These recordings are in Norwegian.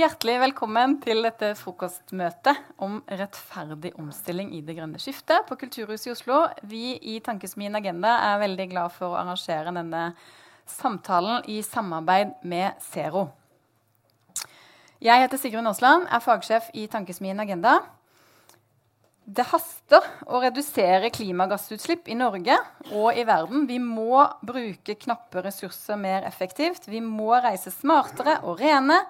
Hjertelig velkommen til dette frokostmøtet om rettferdig omstilling i det grønne skiftet på Kulturhuset i Oslo. Vi i Tankesmien Agenda er veldig glad for å arrangere denne samtalen i samarbeid med Zero. Jeg heter Sigrun Aasland, er fagsjef i Tankesmien Agenda. Det haster å redusere klimagassutslipp i Norge og i verden. Vi må bruke knappe ressurser mer effektivt. Vi må reise smartere og rene.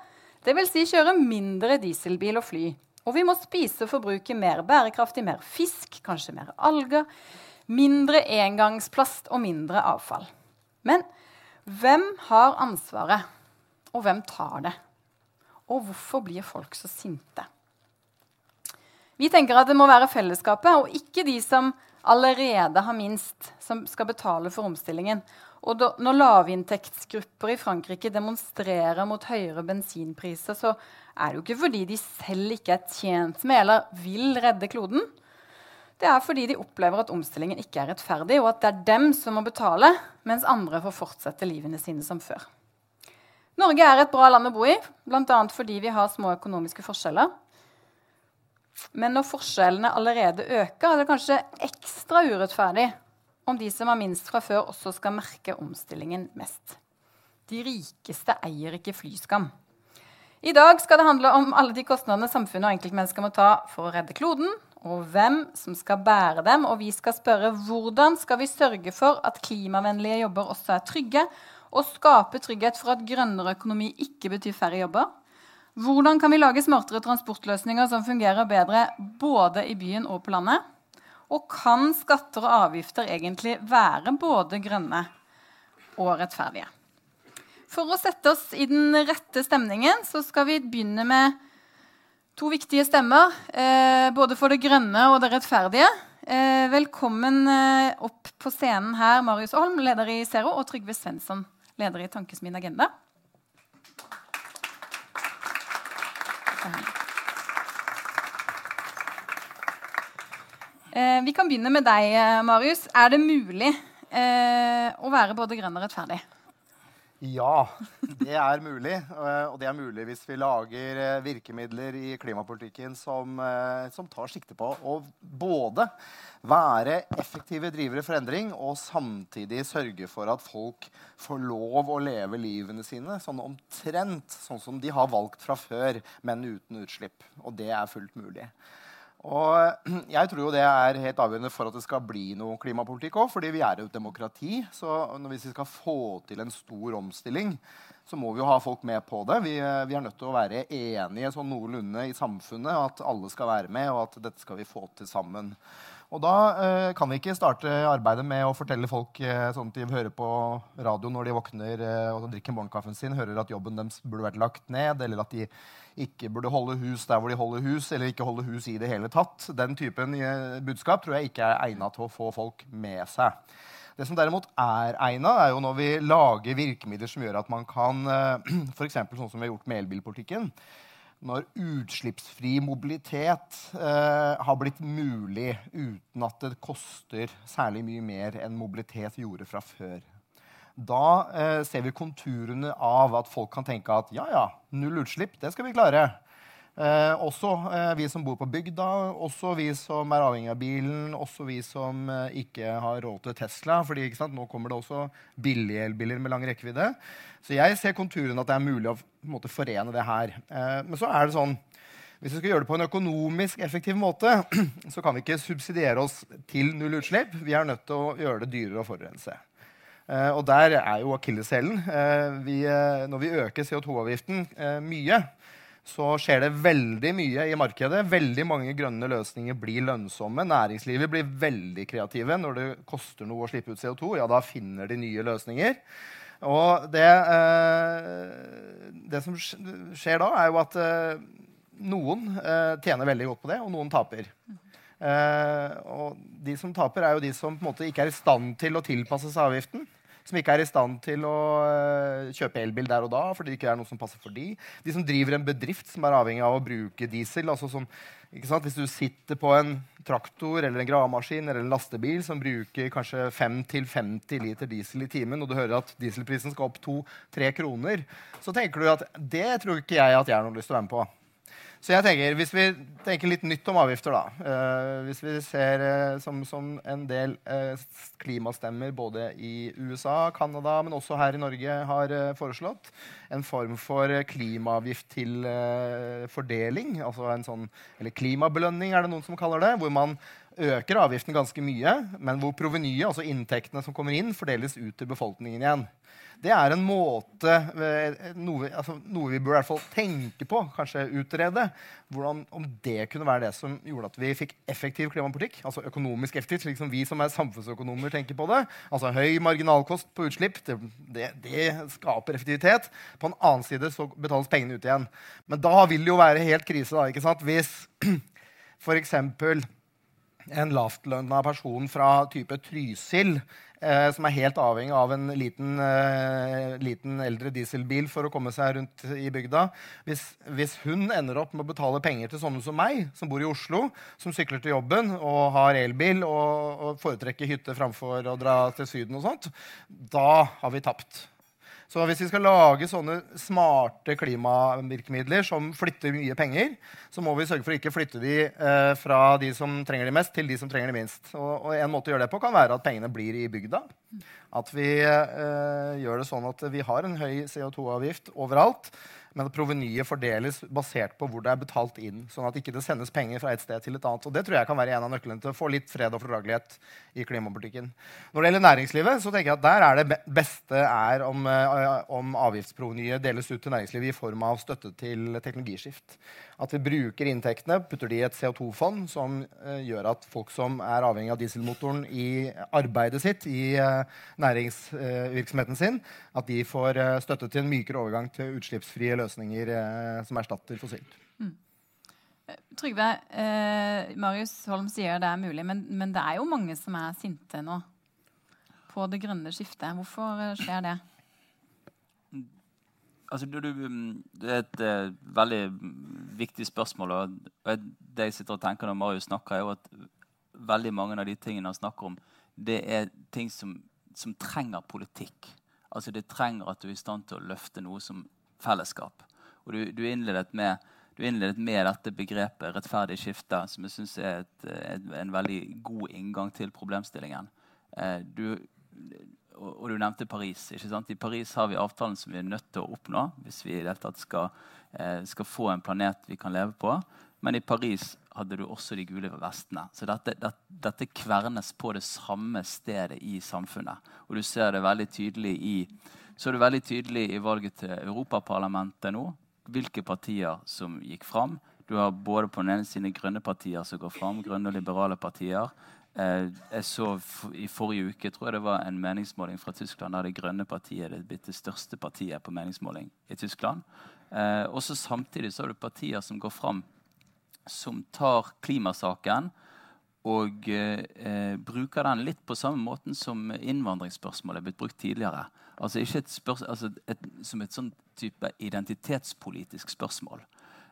Dvs. Si kjøre mindre dieselbil og fly. Og vi må spise og forbruke mer bærekraftig, mer fisk, kanskje mer alger. Mindre engangsplast og mindre avfall. Men hvem har ansvaret, og hvem tar det? Og hvorfor blir folk så sinte? Vi tenker at det må være fellesskapet og ikke de som allerede har minst, som skal betale for omstillingen. Og da, når lavinntektsgrupper i Frankrike demonstrerer mot høyere bensinpriser, så er det jo ikke fordi de selv ikke er tjent med eller vil redde kloden. Det er fordi de opplever at omstillingen ikke er rettferdig, og at det er dem som må betale, mens andre får fortsette livene sine som før. Norge er et bra land å bo i, bl.a. fordi vi har små økonomiske forskjeller. Men når forskjellene allerede øker, er det kanskje ekstra urettferdig om de som har minst fra før, også skal merke omstillingen mest. De rikeste eier ikke flyskam. I dag skal det handle om alle de kostnadene samfunnet og enkeltmennesker må ta for å redde kloden, og hvem som skal bære dem. Og vi skal spørre hvordan skal vi sørge for at klimavennlige jobber også er trygge, og skape trygghet for at grønnere økonomi ikke betyr færre jobber. Hvordan kan vi lage smartere transportløsninger som fungerer bedre både i byen og på landet? Og kan skatter og avgifter egentlig være både grønne og rettferdige? For å sette oss i den rette stemningen så skal vi begynne med to viktige stemmer. Eh, både for det grønne og det rettferdige. Eh, velkommen eh, opp på scenen her, Marius Holm, leder i Zero, og Trygve Svensson, leder i Tankesmien Agenda. Eh, vi kan begynne med deg, eh, Marius. Er det mulig eh, å være både grønn og rettferdig? Ja, det er mulig. Eh, og det er mulig hvis vi lager eh, virkemidler i klimapolitikken som, som tar sikte på å både være effektive drivere for endring og samtidig sørge for at folk får lov å leve livene sine sånn omtrent sånn som de har valgt fra før, men uten utslipp. Og det er fullt mulig. Og jeg tror jo det er helt avgjørende for at det skal bli noe klimapolitikk òg. Fordi vi er jo et demokrati. Så hvis vi skal få til en stor omstilling, så må vi jo ha folk med på det. Vi, vi er nødt til å være enige sånn noenlunde i samfunnet. At alle skal være med, og at dette skal vi få til sammen. Og da eh, kan vi ikke starte arbeidet med å fortelle folk eh, sånn at de hører på radio når de våkner eh, og drikker morgenkaffen sin, hører at jobben deres burde vært lagt ned, eller at de ikke burde holde hus der hvor de holder hus, eller ikke holde hus i det hele tatt. Den typen eh, budskap tror jeg ikke er egna til å få folk med seg. Det som derimot er egna, er jo når vi lager virkemidler som gjør at man kan eh, F.eks. sånn som vi har gjort med elbilpolitikken når utslippsfri mobilitet eh, har blitt mulig uten at det koster særlig mye mer enn mobilitet gjorde fra før. Da eh, ser vi konturene av at folk kan tenke at ja, ja, null utslipp, det skal vi klare. Eh, også eh, vi som bor på bygda, også vi som er avhengig av bilen, også vi som eh, ikke har råd til Tesla. fordi nå kommer det også billige elbiler med lang rekkevidde. Så jeg ser konturen at det er mulig å måte, forene det her. Eh, men så er det sånn hvis vi skal gjøre det på en økonomisk effektiv måte, så kan vi ikke subsidiere oss til null utslipp. Vi er nødt til å gjøre det dyrere å forurense. Eh, og der er jo akilleshælen. Eh, når vi øker CO2-avgiften mye, så skjer det veldig mye i markedet. Veldig mange grønne løsninger blir lønnsomme. Næringslivet blir veldig kreative. Når det koster noe å slippe ut CO2, ja, da finner de nye løsninger. Og det, eh, det som skjer da, er jo at eh, noen eh, tjener veldig godt på det, og noen taper. og de som taper, er jo de som på en måte ikke er i stand til å tilpasse seg avgiften. Som ikke er i stand til å uh, kjøpe elbil der og da fordi det ikke er noe som passer for de. De som driver en bedrift som er avhengig av å bruke diesel. altså som, Hvis du sitter på en traktor eller en gravemaskin eller en lastebil som bruker kanskje 5-50 liter diesel i timen, og du hører at dieselprisen skal opp 2-3 kroner, så tenker du at det tror ikke jeg at jeg har noe lyst til å være med på. Så jeg tenker, Hvis vi tenker litt nytt om avgifter, da uh, Hvis vi ser uh, som, som, en del uh, klimastemmer både i USA, Canada, men også her i Norge har foreslått en form for klimaavgift til fordeling, altså en sånn, eller klimabelønning, er det noen som kaller det, hvor man øker avgiften ganske mye, men hvor provenyet, altså inntektene som kommer inn, fordeles ut til befolkningen igjen det er en måte eh, noe, altså, noe, vi burde i hvert fall tenke på, kanskje utrede. Hvordan, om det kunne være det som gjorde at vi fikk effektiv klimapolitikk. altså økonomisk effektivt, slik som vi som er samfunnsøkonomer tenker på det. Altså Høy marginalkost på utslipp det, det, det skaper effektivitet. På en annen side så betales pengene ut igjen. Men da vil det jo være helt krise da, ikke sant? hvis f.eks. en lavtlønna person fra type Trysil eh, som er helt avhengig av en liten, eh, liten, eldre dieselbil for å komme seg rundt i bygda. Hvis, hvis, hun ender opp med å betale penger til sånne som meg, som bor i Oslo, som sykler til jobben og har elbil og, og foretrekker hytte framfor å dra til Syden og sånt, da har vi tapt. Så hvis vi skal lage sånne smarte klimavirkemidler som flytter mye penger, så må vi sørge for å ikke flytte de eh, fra de som trenger de mest, til de som trenger de minst. Og, en måte å gjøre det på kan være at pengene blir i bygda. At vi eh, gjør det sånn at vi har en høy CO2-avgift overalt men at provenyet fordeles basert på hvor det er betalt inn. Sånn at ikke det sendes penger fra et sted til et annet. Og Det tror jeg kan være en av nøklene til å få litt fred og fordragelighet i klimapolitikken. Når det gjelder næringslivet, så tenker jeg at der er det beste er om, eh, om avgiftsprovenyet deles ut til næringslivet i form av støtte til teknologiskift. At vi bruker inntektene, putter de i et CO2-fond som uh, gjør at folk som er avhengig av dieselmotoren i arbeidet sitt, i uh, næringsvirksomheten sin, at de får støtte til en mykere overgang til utslippsfrie løsninger som erstatter fossilt. Mm. Trygve, Marius Holm sier det er mulig, men, men det er jo mange som er sinte nå på det grønne skiftet. Hvorfor skjer det? Altså, du, du, mm, det er et uh, veldig viktig spørsmål. Og, det jeg sitter og tenker når Marius snakker, er jo at veldig mange av de tingene han snakker om, det er ting som, som trenger politikk. Altså Det trenger at du er i stand til å løfte noe som fellesskap. Og du, du innledet med du innledet med dette begrepet rettferdig skifte, som jeg syns er et, et, en veldig god inngang til problemstillingen. Eh, du, og, og, du nevnte Paris. ikke sant? I Paris har vi avtalen som vi er nødt til å oppnå hvis vi i det tatt skal, eh, skal, få en planet vi kan leve på. Men i Paris hadde du også de gule vestene. Så dette, det, dette, kvernes på det samme stedet i samfunnet. Og du ser det veldig tydelig i, så er det veldig tydelig i valget til Europaparlamentet nå hvilke partier som gikk fram. Du har både på den ene siden grønne partier som går fram, grønne og liberale partier. Eh, jeg så I forrige uke tror jeg det var en meningsmåling fra Tyskland der Det grønne partiet er blitt det største partiet på meningsmåling i Tyskland. Eh, også Samtidig så har du partier som går fram, som tar klimasaken og eh, bruker den litt på samme måten som innvandringsspørsmålet er blitt brukt tidligere. Altså ikke et altså et, Som et sånn type identitetspolitisk spørsmål.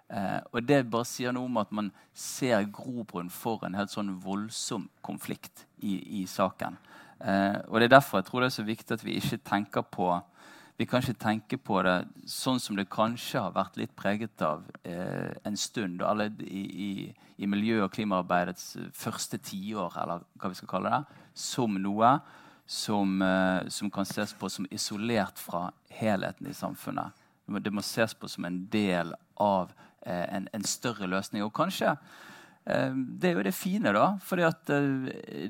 Eh, og Det bare sier noe om at man ser grobunn for en helt sånn voldsom konflikt i, i saken. Eh, og Det er derfor jeg tror det er så viktig at vi ikke tenker på vi kan ikke tenke på det sånn som det kanskje har vært litt preget av eh, en stund. Alle i, i, i, miljø- og klimaarbeidets første tiår, eller hva vi skal kalle det, som noe som, eh, som kan ses på som isolert fra helheten i samfunnet. Det må ses på som en del av Eh, en, en, større løsning. Og kanskje eh, Det er jo det fine, da. For eh,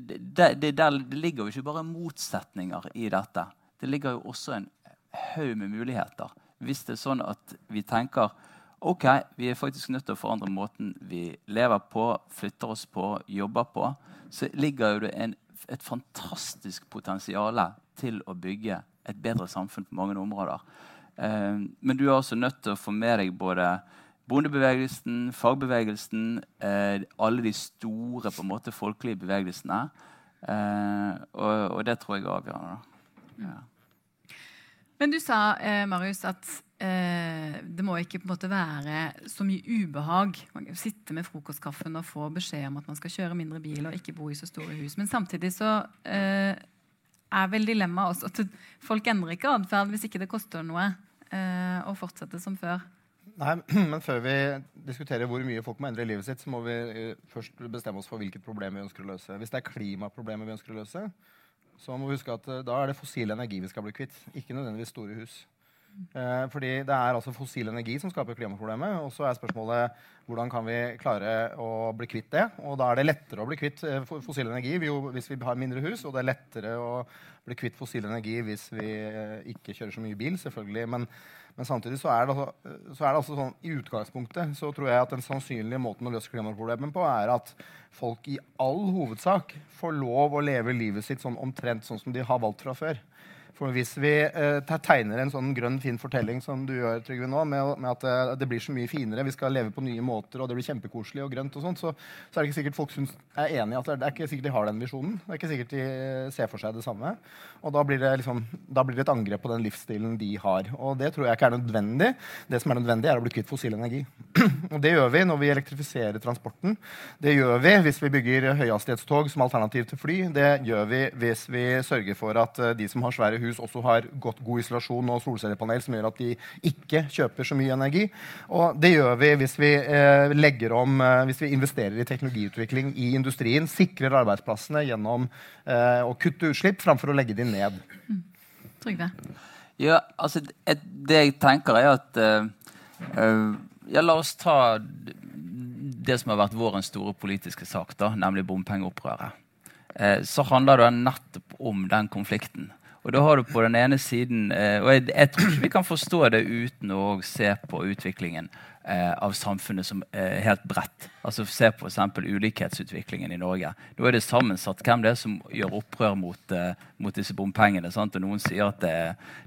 det, det, det, ligger jo ikke bare motsetninger i dette. Det ligger jo også en haug med muligheter. Hvis det er sånn at vi tenker ok, vi er faktisk nødt til å forandre måten vi lever på, flytter oss på, jobber på, så ligger det en, et fantastisk potensial til å bygge et bedre samfunn på mange områder. Eh, men du er også nødt til å få med deg både bondebevegelsen, fagbevegelsen, eh, alle de store på en måte folkelige bevegelsene. Eh, og, og, det tror jeg er avgjørende. Ja. Men du sa, eh, Marius, at eh, det må ikke på en måte være så mye ubehag. Kan sitte med frokostkaffen og få beskjed om at man skal kjøre mindre bil og ikke bo i så store hus. Men samtidig så eh, er vel dilemmaet også at folk endrer ikke atferd hvis ikke det koster noe eh, å fortsette som før. Nei, men Før vi diskuterer hvor mye folk må endre i livet sitt, så må vi eh, først bestemme oss for hvilket problem vi ønsker å løse. Hvis det er klimaproblemet vi ønsker å løse, så må huske at uh, da er det fossil energi vi skal bli kvitt. Ikke nødvendigvis store hus. Uh, fordi det er altså fossil energi som skaper klimaproblemet. Og så er spørsmålet hvordan kan vi klare å bli kvitt det. Og da er det lettere å bli kvitt uh, fossil energi hvis vi har mindre hus. Og det er lettere å bli kvitt fossil energi hvis vi ikke kjører så mye bil. selvfølgelig, men men samtidig så er altså, så er det altså sånn, i utgangspunktet så tror jeg at den sannsynlige måten å løse klimaproblemet på er at folk i all hovedsak får lov å leve livet sitt sånn omtrent sånn som de har valgt fra før. For hvis vi eh, tegner en sånn grønn, fin fortelling som du gjør, Trygve, nå, med, med at eh, det blir så mye finere, vi skal leve på nye måter, og det blir kjempekoselig og grønt, og sånt, så, så, er det ikke sikkert folk synes, er enig i at det er, ikke sikkert de har den visjonen. Det er ikke sikkert de eh, ser for seg det samme. Og da blir det, liksom, da blir det et angrep på den livsstilen de har. Og det tror jeg ikke er nødvendig. Det som er nødvendig, er å bli kvitt fossil energi. og det gjør vi når vi elektrifiserer transporten. Det gjør vi hvis vi bygger høyhastighetstog som alternativ til fly. Det gjør vi hvis vi sørger for at de som har svære hus, også har godt, god isolasjon og solcellepanel som gjør at de ikke kjøper så mye energi. Og det gjør vi hvis vi eh, legger om, eh, hvis vi investerer i teknologiutvikling i industrien, sikrer arbeidsplassene gjennom eh, å kutte utslipp framfor å legge de ned. Mm. Trygve? Ja, altså, et, det jeg tenker, er at uh, ja, La oss ta det som har vært vårens store politiske sak, da, nemlig bompengeopprøret. Eh, så handler det nettopp om den konflikten. Og da har du på den ene siden eh, Og jeg, jeg, tror ikke vi kan forstå det uten å se på utviklingen eh, av samfunnet som eh, helt bredt. Altså Se på f.eks. ulikhetsutviklingen i Norge. Nå er det sammensatt hvem det er som gjør opprør mot, eh, mot disse bompengene. Sant? Og Noen sier at det,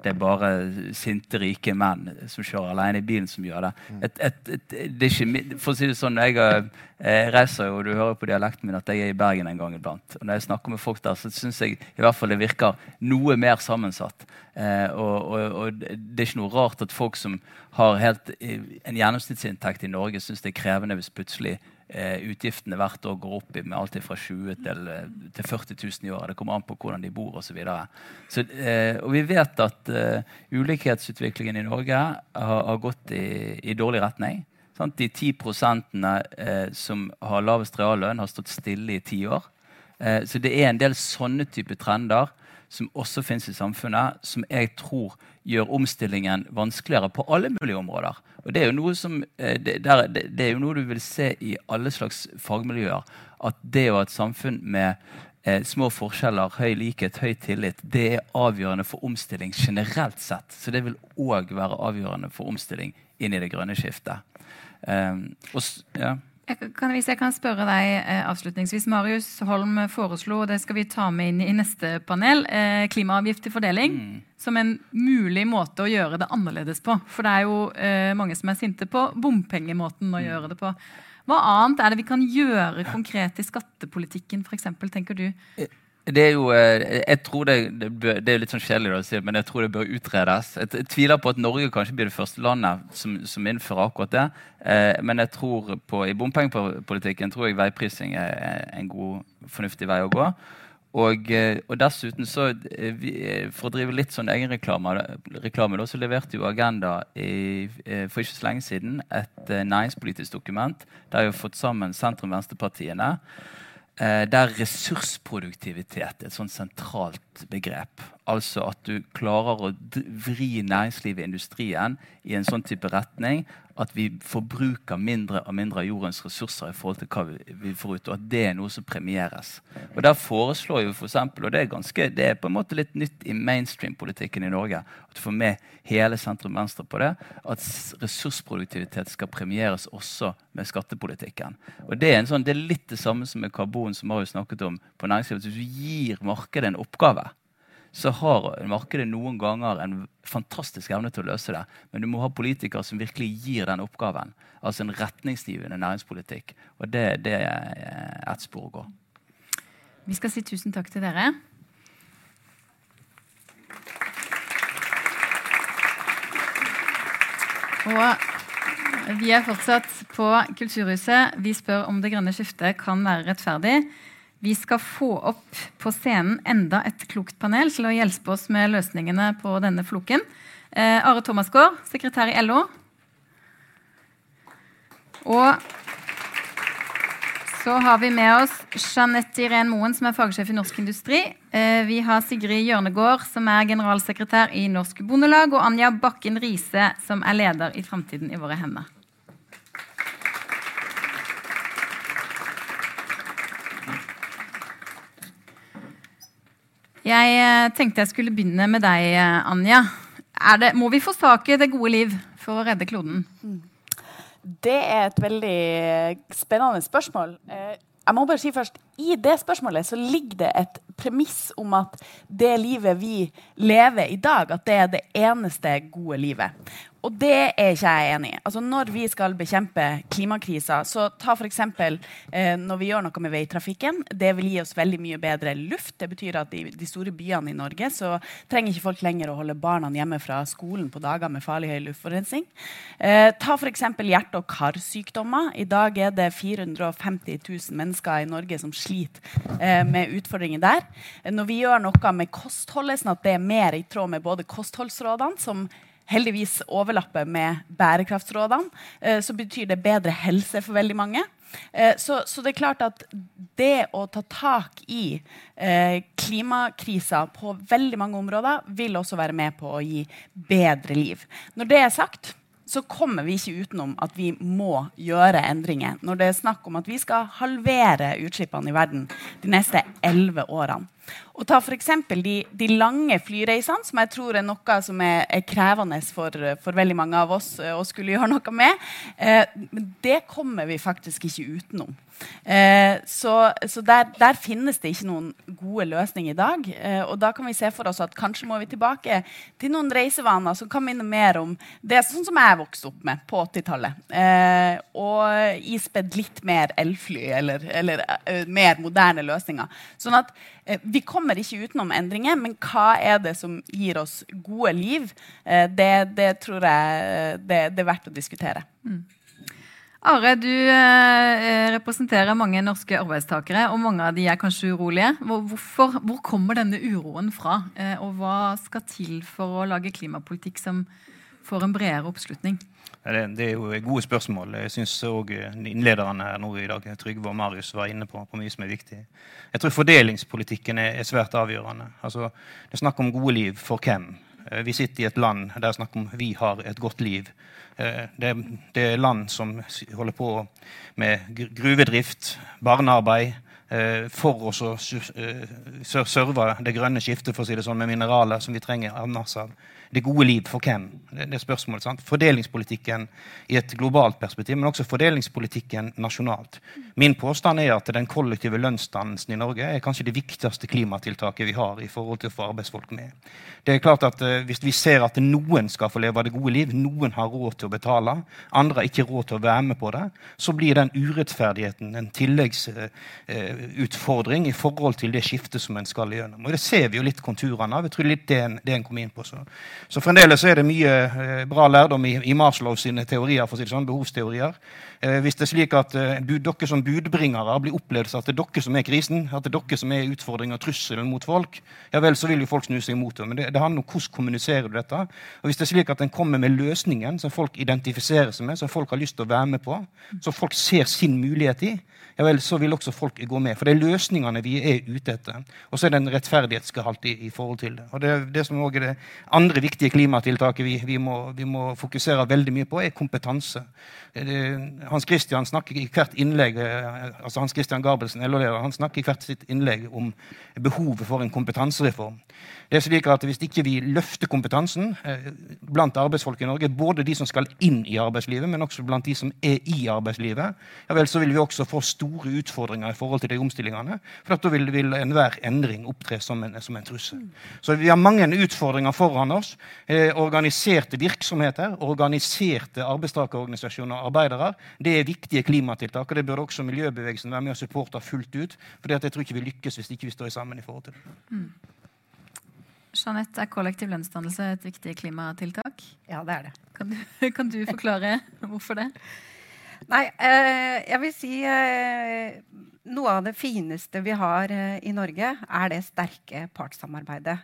det, er bare sinte, rike menn som kjører alene i bilen, som gjør det. Mm. Et, et, et, det er ikke, for å si det sånn, Jeg jeg reiser jo, og du hører på dialekten min at jeg er i Bergen en gang iblant. Og Når jeg snakker med folk der, så syns jeg i hvert fall det virker noe mer sammensatt. Eh, og, og, og, det er ikke noe rart at folk som har helt, en gjennomsnittsinntekt i Norge, syns det er krevende hvis plutselig eh, utgiftene hvert år går opp med alt fra 20 til, eh, til 40 000 i året. Det kommer an på hvordan de bor osv. Eh, og vi vet at ulikhetsutviklingen i Norge har, har gått i, i, dårlig retning. Sant? De 10 prosentene eh, som har lavest reallønn, har stått stille i ti år. Eh, så det er en del sånne type trender som også finnes i samfunnet, som jeg tror gjør omstillingen vanskeligere på alle mulige områder. Og Det er som, eh, det, der, det, er jo noe du vil se i alle slags fagmiljøer. At det å ha et samfunn med eh, små forskjeller, høy likhet, høy tillit, det er avgjørende for omstilling generelt sett. Så det vil òg være avgjørende for omstilling inn i det grønne skiftet. Um, og, ja. Jeg kan, hvis jeg kan spørre deg eh, avslutningsvis. Marius Holm foreslo, og det skal vi ta med inn i neste panel, eh, klimaavgift til fordeling mm. som en mulig måte å gjøre det annerledes på. For det er jo eh, mange som er sinte på bompengemåten å mm. gjøre det på. Hva annet er det vi kan gjøre konkret i skattepolitikken, f.eks., tenker du? Det er jo eh, Jeg tror det, det, er litt sånn kjedelig å si, men jeg tror det bør utredes. Jeg, tviler på at Norge kanskje blir det første landet som, som innfører akkurat det. Eh, men jeg tror på, i bompengepolitikken tror jeg veiprising er en god, fornuftig vei å gå. Og, eh, og dessuten, så eh, for å drive litt sånn egenreklame, reklame, så leverte jo Agenda i, for ikke så lenge siden et næringspolitisk dokument der vi har fått sammen sentrum-venstrepartiene. Eh, der ressursproduktivitet er et sånn sentralt begrep. Altså at du klarer å vri næringslivet i industrien i en sånn type retning at vi forbruker mindre og mindre av jordens ressurser i forhold til hva vi, vi får ut, og at det er noe som premieres. Og Der foreslår vi for eksempel, og det er, ganske, det er på en måte litt nytt i mainstream-politikken i Norge, at du får med hele sentrum-venstre på det, at ressursproduktivitet skal premieres også med skattepolitikken. Og Det er, sånn, det er litt det samme som med karbon, som Marius snakket om på næringslivet. Hvis du gir markedet en oppgave, så har markedet noen ganger en fantastisk evne til å løse det. Men du må ha politikere som virkelig gir den oppgaven. Altså en retningsgivende næringspolitikk. Og det, det er ett spor å gå. Vi skal si tusen takk til dere. Og vi er fortsatt på Kulturhuset. Vi spør om det grønne skiftet kan være rettferdig. Vi skal få opp på scenen enda et klokt panel til å hjelpe oss med løsningene på denne floken. Eh, Are Thomasgaard, sekretær i LO. Og så har vi med oss Jeanette Irén Moen, som er fagsjef i Norsk Industri. Eh, vi har Sigrid Hjørnegård, som er generalsekretær i Norsk Bondelag. Og Anja Bakken Riise, som er leder i Framtiden i våre hender. Jeg eh, tenkte jeg skulle begynne med deg, eh, Anja. Det, må vi forsake det gode liv for å redde kloden? Det er et veldig spennende spørsmål. Eh, jeg må bare si først, I det spørsmålet så ligger det et premiss om at det livet vi lever i dag, at det er det eneste gode livet. Og det er ikke jeg enig i. Altså når vi skal bekjempe klimakrisa, så ta f.eks. Eh, når vi gjør noe med veitrafikken. Det vil gi oss veldig mye bedre luft. Det betyr at i de store byene i Norge så trenger ikke folk lenger å holde barna hjemme fra skolen på dager med farlig høy luftforurensning. Eh, ta f.eks. hjerte- og karsykdommer. I dag er det 450 000 mennesker i Norge som sliter eh, med utfordringer der. Når vi gjør noe med kostholdet, sånn at det er mer i tråd med både kostholdsrådene, som heldigvis overlapper med bærekraftsrådene, eh, så betyr det bedre helse for veldig mange. Eh, så, så, det er klart at det å ta tak i eh, klimakrisa på veldig mange områder vil også være med på å gi bedre liv. Når det er sagt, så kommer vi ikke utenom at vi må gjøre endringer når det er snakk om at vi skal halvere utslippene i verden de neste elleve årene. Og ta f.eks. De, de lange flyreisene, som jeg tror er noe som er, er krevende for, for, veldig mange av oss eh, å skulle gjøre noe med. Eh, det kommer vi faktisk ikke utenom. Eh, så, så der, der, finnes det ikke noen gode løsninger i dag. Eh, og da kan vi se for oss at kanskje må vi tilbake til noen reisevaner som kan minne mer om det sånn som jeg vokste opp med på 80-tallet. Eh, og ispedd litt mer elfly eller, eller uh, mer moderne løsninger. Sånn at Eh, vi kommer ikke utenom endringer, men hva er det som gir oss gode liv? Eh, det, det tror jeg det, det, er verdt å diskutere. Mm. Are, du eh, representerer mange norske arbeidstakere, og mange av de er kanskje urolige. Hvorfor, hvor kommer denne uroen fra, eh, og hva skal til for å lage klimapolitikk som får en bredere oppslutning? Det, er jo gode spørsmål. Jeg syns òg innlederne her nå i dag, Trygve og Marius, var inne på, på, mye som er viktig. Jeg tror fordelingspolitikken er, er svært avgjørende. Altså, det er snakk om gode liv for hvem? Eh, vi sitter i et land der det er snakk om vi har et godt liv. Eh, det, det er land som holder på med gruvedrift, barnearbeid eh, for å serve det grønne skiftet for å si det sånn, med mineraler som vi trenger masse av det gode liv for hvem? Det, det spørsmålet. Sant? Fordelingspolitikken i et globalt perspektiv, men også fordelingspolitikken nasjonalt. Min påstand er at den kollektive lønnsdannelsen i Norge er kanskje det viktigste klimatiltaket vi har i forhold til å få arbeidsfolk med. Det er klart at uh, Hvis vi ser at noen skal få leve det gode liv, noen har råd til å betale, andre har ikke råd til å være med på det, så blir den urettferdigheten en tilleggsutfordring uh, i forhold til det skiftet som en skal gjennom. Og Det ser vi jo litt konturene av. Jeg tror litt det en, det en kom inn på. Så. Så fremdeles er det mye eh, bra lærdom i, i Maslow sine teorier, for å si det sånn, behovsteorier. Eh, hvis det er slik at eh, dere som budbringere blir opplevd at det er dere som er krisen, at det er dere som er utfordringen og trusselen mot folk, ja vel, så vil jo folk snu seg imot det. Men det, det handler om hvordan kommuniserer du dette. Og hvis det er slik at en kommer med løsningen som folk identifiserer seg med, som folk har lyst til å være med på, som folk ser sin mulighet i, ja vel, så vil også folk gå med. For det er løsningene vi er ute etter. Og så er det en rettferdighetsgehalt i, i, forhold til det. Og det, det som også er det andre viktige klimatiltaket vi, vi, må, vi må fokusere veldig mye på, er kompetanse. Hans Christian snakker i hvert innlegg altså Hans Christian Gabelsen, LO-leder, han snakker i hvert sitt innlegg om behovet for en kompetansereform. Det er slik at Hvis ikke vi løfter kompetansen eh, blant arbeidsfolk i Norge, både de som skal inn i arbeidslivet, men også blant de som er i arbeidslivet, ja vel, så vil vi også få store utfordringer i forhold til de omstillingene. For da vil, vil enhver endring opptre som en, som en, trussel. Så vi har mange utfordringer foran oss. Eh, organiserte virksomheter, organiserte arbeidstakerorganisasjoner og arbeidere, det er viktige klimatiltak. og Det burde også miljøbevegelsen være med og supporte fullt ut. For jeg tror ikke vi lykkes hvis ikke vi står sammen i forhold til det. Mm. Jeanette, er kollektiv lønnsdannelse et viktig klimatiltak? Ja, det er det. Kan du, kan du forklare hvorfor det? Nei, eh, jeg vil si eh, noe av det fineste vi har eh, i Norge, er det sterke partssamarbeidet.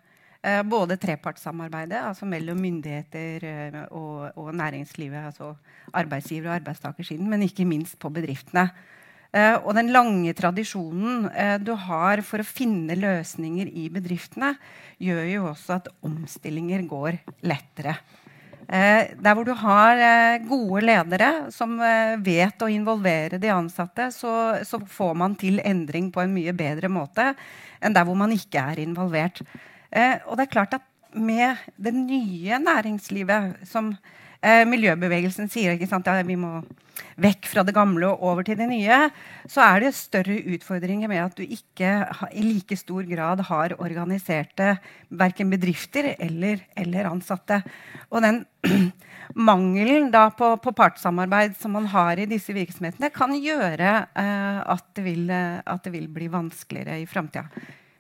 Både trepartssamarbeidet, altså mellom myndigheter og, og, næringslivet, altså arbeidsgiver- og arbeidstakersiden, men ikke minst på bedriftene. Og den lange tradisjonen du har for å finne løsninger i bedriftene, gjør jo også at omstillinger går lettere. Uh, der hvor du har gode ledere som vet å involvere de ansatte, så, så, får man til endring på en mye bedre måte enn der hvor man ikke er involvert. og det er klart at med det nye næringslivet som miljøbevegelsen sier ikke sant, ja, vi må vekk fra det gamle og over til det nye, så er det større utfordringer med at du ikke i like stor grad har organiserte verken bedrifter eller, eller ansatte. Og den mangelen på, på, partssamarbeid som man har i disse virksomhetene, kan gjøre eh, at, det vil, at, det vil, bli vanskeligere i framtida.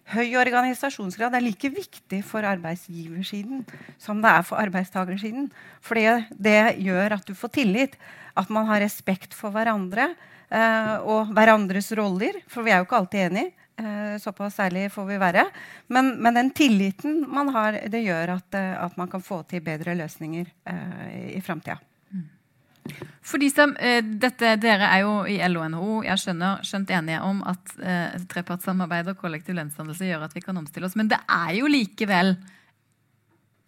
Høy organisasjonsgrad er like viktig for arbeidsgiversiden som det er for arbeidstakersiden. For det gjør at du får tillit at man har respekt for hverandre eh, og hverandres roller. For vi er jo ikke alltid enige. Eh, såpass ærlig får vi være. Men, men, den tilliten man har, det gjør at, eh, at man kan få til bedre løsninger eh, i framtida. For de som, eh, dette, Dere er jo i LO-NHO jeg skjønner, skjønt enige om at eh, trepartssamarbeid og kollektiv lønnsdannelse gjør at vi kan omstille oss. Men det er jo likevel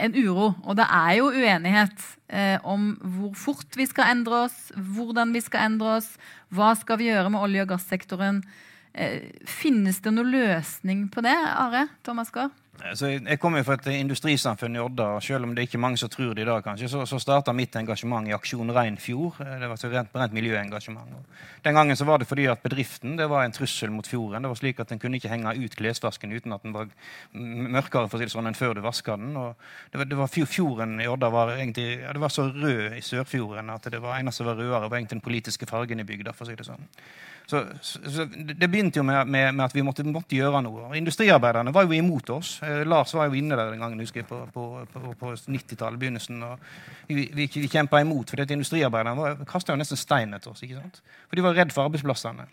en uro, og det er jo uenighet eh, om hvor fort vi skal endre oss, hvordan vi skal endre oss, hva skal vi gjøre med olje- og gassektoren. Eh, finnes det noen løsning på det, Are Thomas Gahr? Altså, jeg kommer jo fra et industrisamfunn i Odda. og Selv om det er ikke mange som tror det i dag, kanskje, så, så starta mitt engasjement i Aksjon Rein Fjord. Det var et rent, rent miljøengasjement. Den gangen så var det fordi at bedriften det var en trussel mot fjorden. Det var slik at Den kunne ikke henge ut klesvasken uten at den var mørkere for å si det sånn, enn før du vaska den. Det var, det var Fjorden i Odda var egentlig, ja, det var så rød i Sørfjorden at det var eneste som var rødere, var egentlig den politiske fargen i bygda. for å si det sånn. Så, så, Det begynte jo med, med, med at vi måtte, måtte, gjøre noe. Industriarbeiderne var jo imot oss. Eh, Lars var jo inne der den gangen husker jeg, på, på, på, på 90-tallet. begynnelsen, Vi, vi, vi kjempa imot, for industriarbeiderne kasta nesten stein etter oss. ikke sant? For de var redd for arbeidsplassene.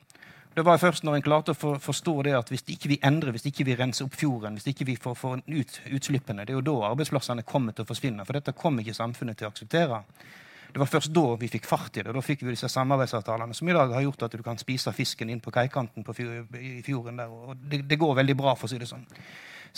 Det var først når en klarte å for, forstå det at hvis ikke vi endrer, hvis ikke vi renser opp fjorden, hvis ikke vi får, får ut utslippene, det er jo da arbeidsplassene kommer til å forsvinne. For dette kommer ikke samfunnet til å akseptere. Det var først da vi fikk fart i det. Da fikk vi disse samarbeidsavtalene som i dag har gjort at du kan spise fisken inn på kaikanten på fjorden. der, og det, det, går veldig bra, for å si det sånn.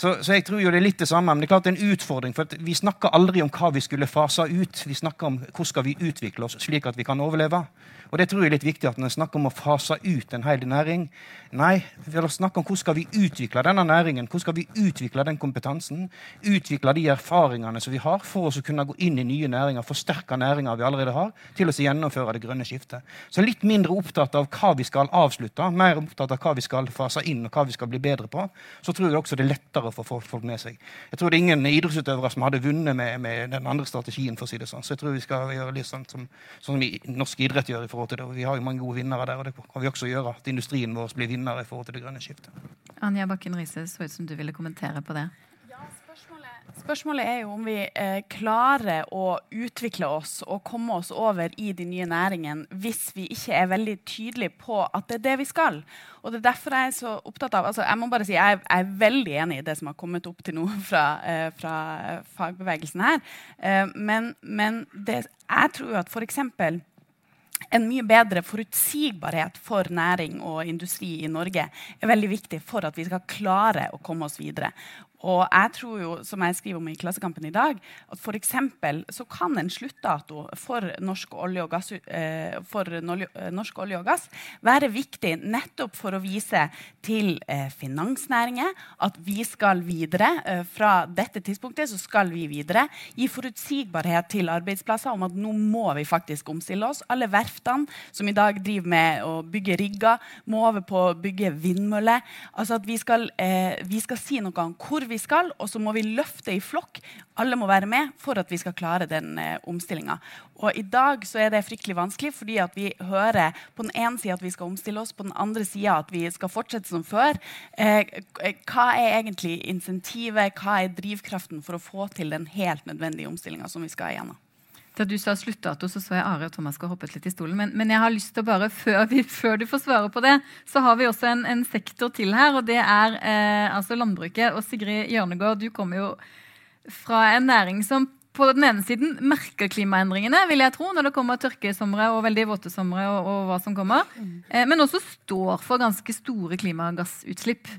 Så, så, jeg tror jo det er litt det samme, men det er klart det er en utfordring. for Vi snakker aldri om hva vi skulle fase ut. Vi snakker om hvordan skal vi utvikle oss slik at vi kan overleve. Og det tror jeg er litt viktig at Når vi snakker om å fase ut en hel næring Nei, vi vil snakke om hvordan skal vi utvikle denne næringen, hvordan skal vi utvikle den kompetansen, utvikle de erfaringene som vi har, for å kunne gå inn i nye næringer, forsterke næringer vi allerede har, til å gjennomføre det grønne skiftet. Så litt mindre opptatt av hva vi skal avslutte, mer opptatt av hva vi skal fase inn, og hva vi skal bli bedre på. Så tror jeg også det er lettere for folk med seg. Jeg tror det er ingen idrettsutøvere som hadde vunnet med, med den andre strategien, for å si det sånn. Så jeg tror vi skal gjøre litt sånn som, sånn som norsk idrett gjør i forhold til det. Vi har jo mange gode vinnere der, og det kan vi også gjøre. At industrien vår blir vinnere i forhold til det grønne skiftet. Anja Bakken Riise, så ut som du ville kommentere på det. Spørsmålet er jo om vi eh, klarer å utvikle oss og komme oss over i de nye næringene hvis vi ikke er veldig tydelige på at det er det vi skal. Og det er derfor jeg er så opptatt av altså Jeg må bare si, jeg, jeg er veldig enig i det som har kommet opp til nå fra, eh, fra fagbevegelsen her. Eh, men, men det, jeg tror at f.eks en mye bedre forutsigbarhet for næring og industri i Norge er veldig viktig for at vi skal klare å komme oss videre. Og jeg tror jo, som jeg skriver om i Klassekampen i dag, at f.eks. så kan en sluttdato for norsk olje, og gass, eh, for eh, norsk olje og gass være viktig nettopp for å vise til eh, finansnæringer at vi skal videre. Fra dette tidspunktet så skal vi videre. Gi forutsigbarhet til arbeidsplasser om at nå må vi faktisk omstille oss. Alle verftene som i dag driver med å bygge rigger, må over på å bygge vindmøller. Altså at vi skal, vi skal si noe om hvor vi skal, og så må vi løfte i flokk. Alle må være med for at vi skal klare den eh, omstillinga. Og i dag så er det fryktelig vanskelig, fordi at vi hører på den ene sida at vi skal omstille oss, på den andre sida at vi skal fortsette som før. Eh, hva er egentlig insentivet, hva er drivkraften for å få til den helt nødvendige omstillinga som vi skal igjennom? At du sa sluttdato, så så jeg Are og Thomas skal hoppet litt i stolen. Men, men jeg har lyst til å bare, før, vi, før, du får svare på det, så har vi også en, en sektor til her, og det er eh, altså landbruket. Og Sigrid Hjørnegård, du kommer jo fra en næring som på den ene siden merker klimaendringene, vil jeg tro, når det kommer tørkesomre og veldig våte somre og, og, hva som kommer, mm. eh, men også står for ganske store klimagassutslipp.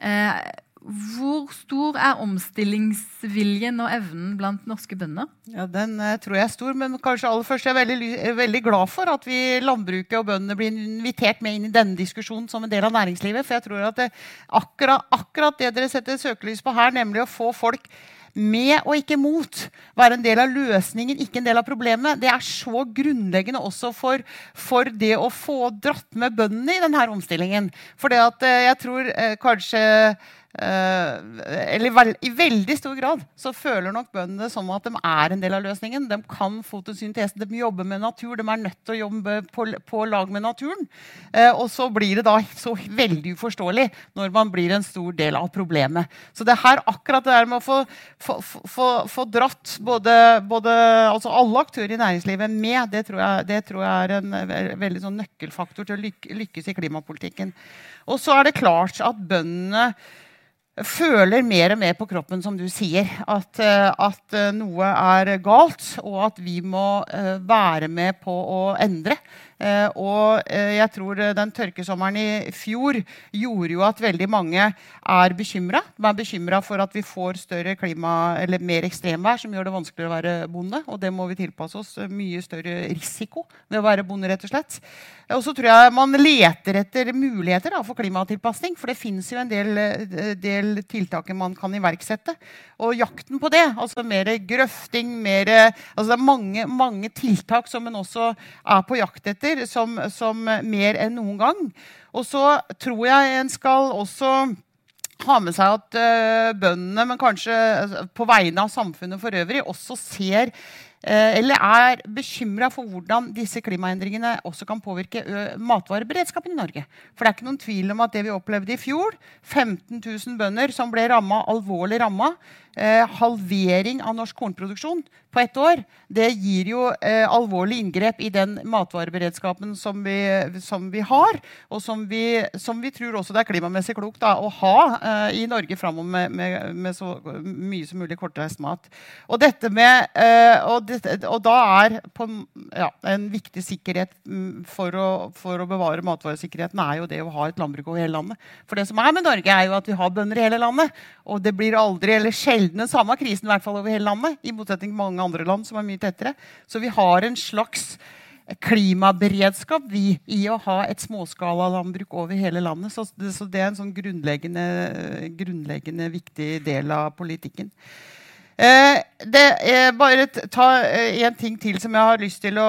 Eh, hvor stor er omstillingsviljen og evnen blant norske bønder? Ja, Den uh, tror jeg er stor, men kanskje aller først er jeg veldig, veldig, glad for at vi landbruket og bøndene blir invitert med inn i denne diskusjonen som en del av næringslivet. For jeg tror at det, akkurat, akkurat det dere setter søkelys på her, nemlig å få folk med og ikke mot. Være en del av løsningen, ikke en del av problemet. Det er så grunnleggende også for, for det å få dratt med bøndene i denne omstillingen. For jeg tror kanskje eller vel, I veldig stor grad så føler nok bøndene som at de er en del av løsningen. De kan fotosyntese, de jobber med natur, de er nødt til å jobbe på, på lag med naturen. Eh, og så blir det da så veldig uforståelig når man blir en stor del av problemet. Så det her akkurat det der med å få, få, få, få dratt både, både, altså alle aktører i næringslivet med, det tror jeg, det tror jeg er en veldig sånn nøkkelfaktor til å lykkes i klimapolitikken. Og så er det klart at bøndene føler mer og mer på kroppen, som du sier, at, eh, at, eh, noe er galt, og at vi må eh, være med på å endre. Og jeg tror den tørkesommeren i fjor gjorde jo at veldig mange er bekymra. De er bekymra for at vi får større klima, eller mer ekstremvær som gjør det vanskeligere å være bonde. Og det må vi tilpasse oss. Mye større risiko ved å være bonde, rett og slett. Og så tror jeg man leter etter muligheter da, for klimatilpasning. For det fins jo en del, eh, del tiltak man kan iverksette. Og jakten på det, altså mer grøfting, mer altså Det er mange, mange tiltak som en også er på jakt etter, som, som mer enn noen gang. Og så tror jeg en skal også ha med seg at uh, bøndene, men kanskje altså, på vegne av samfunnet for øvrig, også ser Eh, eller er bekymra for hvordan disse klimaendringene også kan påvirke matvareberedskapen i Norge. For det er ikke noen tvil om at det vi opplevde i fjor, 15 000 bønder som ble rammet, alvorlig ramma, eh, halvering av norsk kornproduksjon på ett år, det gir jo eh, alvorlig inngrep i den matvareberedskapen som vi, som vi har, og som vi, som vi, tror også det er klimamessig klokt da, å ha eh, i Norge framover med, med, med, så mye som mulig kortreist mat. Og, dette med, eh, og, og da er på, ja, en viktig sikkerhet mm, for å, for å, bevare matvaresikkerheten er jo det å ha et landbruk over hele landet. For det som er med Norge, er jo at vi har bønder i hele landet. Og det blir aldri eller sjelden den samme krisen i hvert fall over hele landet. i motsetning til mange andre land som er mye tettere. Så vi har en slags klimaberedskap vi, i å ha et småskalalandbruk over hele landet. Så det, så det er en sånn grunnleggende, grunnleggende, viktig del av politikken. Eh, det er bare ta eh, en ting til som jeg har lyst til å,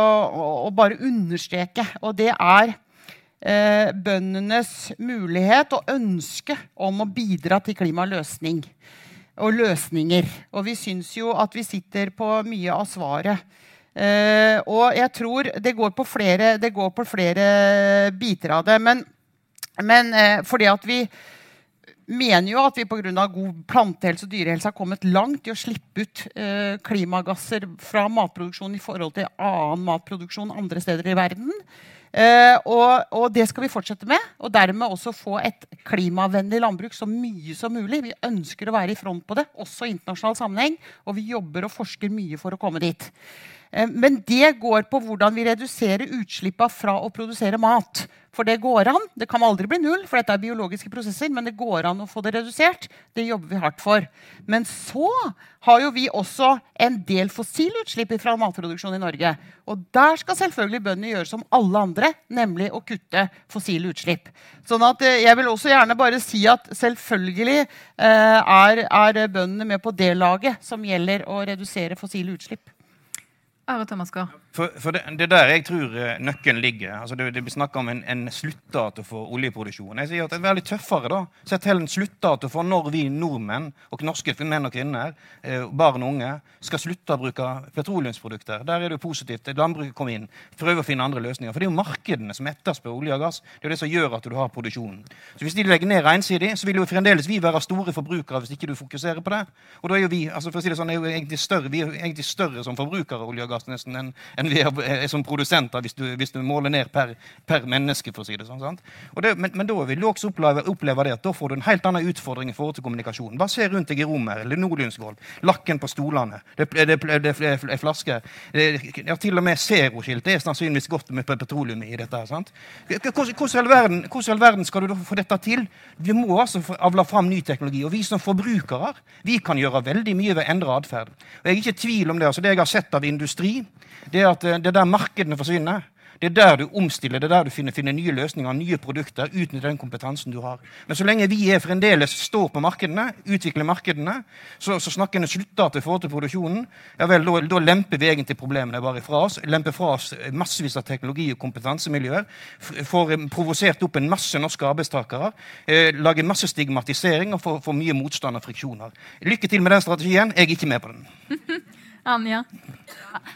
å bare understreke. Og det er eh, bøndenes mulighet og ønske om å bidra til klimaløsning og løsninger. Og vi syns jo at vi sitter på mye av svaret. Eh, og jeg tror det går på flere, går på flere biter av det. Men, men eh, fordi at vi mener jo at vi pga. god plantehelse og dyrehelse har kommet langt i å slippe ut eh, klimagasser fra matproduksjon i forhold til annen matproduksjon andre steder i verden. Eh, og, og, det skal vi fortsette med. Og dermed også få et klimavennlig landbruk så mye som mulig. Vi ønsker å være i front på det, også i internasjonal sammenheng. Og vi jobber og forsker mye for å komme dit. Uh, men det går på hvordan vi reduserer utslippene fra å produsere mat. For det går an. Det kan aldri bli null, for dette er biologiske prosesser, men det går an å få det redusert. Det jobber vi hardt for. Men så har jo vi også en del fossilutslipp fra matproduksjon i Norge. Og der skal selvfølgelig bøndene gjøre som alle andre, nemlig å kutte fossile utslipp. Sånn at eh, jeg vil også gjerne bare si at selvfølgelig eh, er, er bøndene med på det laget som gjelder å redusere fossile utslipp. For, for det, det, der jeg tror eh, nøkkelen ligger. altså Det, det blir snakka om en, en sluttdato for oljeproduksjon. Jeg sier at det er veldig tøffere. da. Sett til en sluttdato for når vi nordmenn, og norske menn og kvinner, eh, barn og unge, skal slutte å bruke petroleumsprodukter. Der er det jo positivt. Landbruket kom inn. Prøver å finne andre løsninger. For det er jo markedene som etterspør olje og gass. Det er det som gjør at du har produksjonen. Så Hvis de legger ned ensidig, så vil jo fremdeles vi være store forbrukere hvis ikke du fokuserer på det. Og da er jo vi altså for å si det sånn, er jo egentlig større, vi er egentlig større som forbrukere av olje og klimagass nesten enn en vi er, er som produsenter, hvis du, hvis du måler ned per, per, menneske. for å si det sånn. Det, men, men, da vil du også oppleve, oppleve, det at da får du en helt annen utfordring i forhold til kommunikasjon. Bare se rundt deg i rommet. Nordlundsgolv, Lakken på stolene, det, det, det er flasker. Ja, til og med Zero-skilt er sannsynligvis godt med petroleum i dette. sant? Hvordan i all verden skal du da få dette til? Vi må altså avle fram ny teknologi. Og vi som forbrukere vi kan gjøre veldig mye ved å endre atferd. Jeg er ikke tvil om det. altså Det jeg har sett av industri, det er at det er der markedene forsvinner. Det er der du omstiller, det er der du finner, finner nye løsninger, nye produkter, utnytter den kompetansen du har. Men så lenge vi er fremdeles står på markedene, utvikler markedene, så, så snakker en slutter til forhold til produksjonen, ja vel, da, lemper vi egentlig problemene bare fra oss. Lemper fra oss massevis av teknologi- og kompetansemiljøer. Får eh, provosert opp en masse norske arbeidstakere. Eh, lager masse stigmatisering og får mye motstand og friksjoner. Lykke til med den strategien. Jeg er ikke med på den. Anja?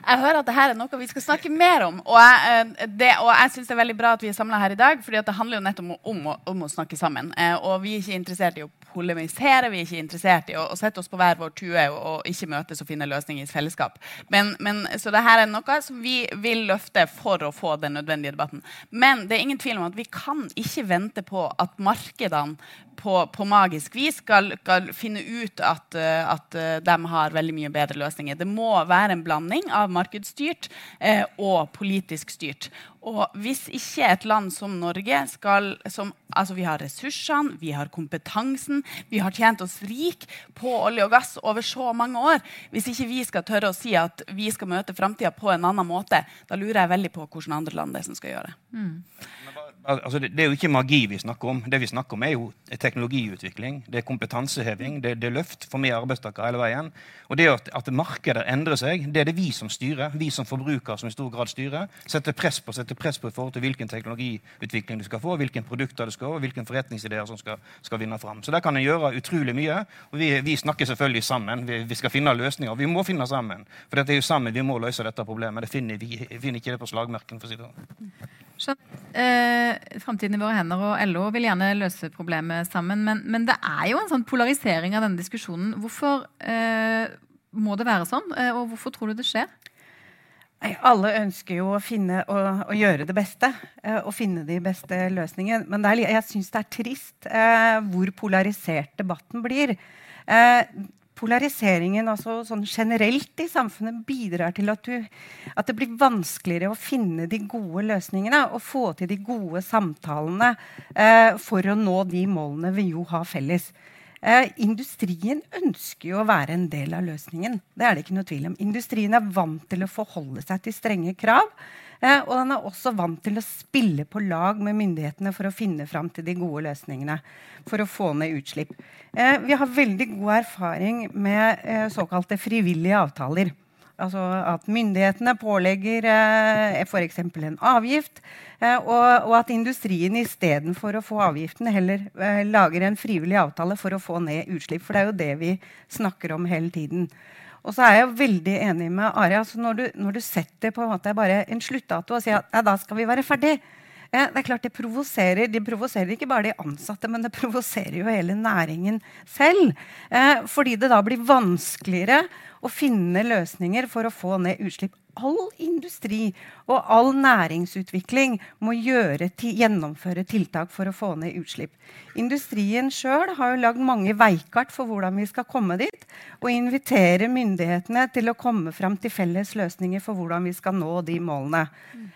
Jeg hører at dette er noe vi skal snakke mer om. Og jeg, eh, jeg syns det er veldig bra at vi er samla her i dag, fordi det handler jo nettopp om, om, om, å snakke sammen. Eh, og vi er ikke interessert i å polemisere, vi er ikke interessert i å, å sette oss på hver vår tue og, og ikke møtes og finne løsninger i fellesskap. Men, men, så dette er noe som vi vil løfte for å få den nødvendige debatten. Men det er ingen tvil om at vi kan ikke vente på at markedene på, på magisk vis skal, skal, finne ut at, eh, at, de har veldig mye bedre løsninger. Det må være en blanding av markedsstyrt eh, og politisk styrt. Og hvis ikke et land som Norge skal som, Altså, vi har ressursene, vi har kompetansen, vi har tjent oss rik på olje og gass over så mange år. Hvis ikke vi skal tørre å si at vi skal møte framtida på en annen måte, da lurer jeg veldig på hvilke andre land det er som skal gjøre det. Mm. Altså, det, det, er jo ikke magi vi snakker om. Det vi snakker om er jo teknologiutvikling. Det er kompetanseheving. Det, det er løft for mer arbeidstakere hele veien. Og det at, at markedet endrer seg, det er det vi som styrer. Vi som forbrukere som i stor grad styrer. Setter press på setter press på i forhold til hvilken teknologiutvikling du skal få, hvilke produkter du skal få, hvilken hvilke forretningsideer som skal, skal vinne fram. Så der kan en gjøre utrolig mye. Og vi, vi snakker selvfølgelig sammen. Vi, vi, skal finne løsninger. Vi må finne sammen. For det er jo sammen vi må løse dette problemet. Det finner vi finner ikke det på slagmerken. for å si det sånn. Eh, Framtiden i våre hender og LO vil gjerne løse problemet sammen. Men, men, det er jo en sånn polarisering av denne diskusjonen. Hvorfor eh, må det være sånn, eh, og hvorfor tror du det skjer? Alle ønsker jo å, finne, å, å gjøre det beste eh, og finne de beste løsningene. Men er, jeg syns det er trist eh, hvor polarisert debatten blir. Eh, polariseringen altså sånn generelt i samfunnet bidrar til at, du, at, det blir vanskeligere å finne de gode løsningene og få til de gode samtalene eh, for å nå de målene vi jo har felles. Eh, industrien ønsker jo å være en del av løsningen. Det er det ikke noe tvil om. Industrien er vant til å forholde seg til strenge krav. Eh, og han er også vant til å spille på lag med myndighetene for å finne fram til de gode løsningene for å få ned utslipp. Eh, vi har veldig god erfaring med eh, såkalte frivillige avtaler. Altså at myndighetene pålegger eh, f.eks. en avgift, eh, og, og, at industrien istedenfor å få avgiften heller eh, lager en frivillig avtale for å få ned utslipp. For det er jo det vi snakker om hele tiden. Og så er jeg veldig enig med Ari. Altså når, du, når, du, setter på en måte bare en sluttdato og sier at ja, da skal vi være ferdig, det er klart det provoserer. De provoserer ikke bare de ansatte, men det provoserer jo hele næringen selv. Eh, fordi det da blir vanskeligere å finne løsninger for å få ned utslipp all industri og all næringsutvikling må gjøre, gjennomføre tiltak for å få ned utslipp. Industrien sjøl har jo lagd mange veikart for hvordan vi skal komme dit, og inviterer myndighetene til å komme fram til felles løsninger for hvordan vi skal nå de målene.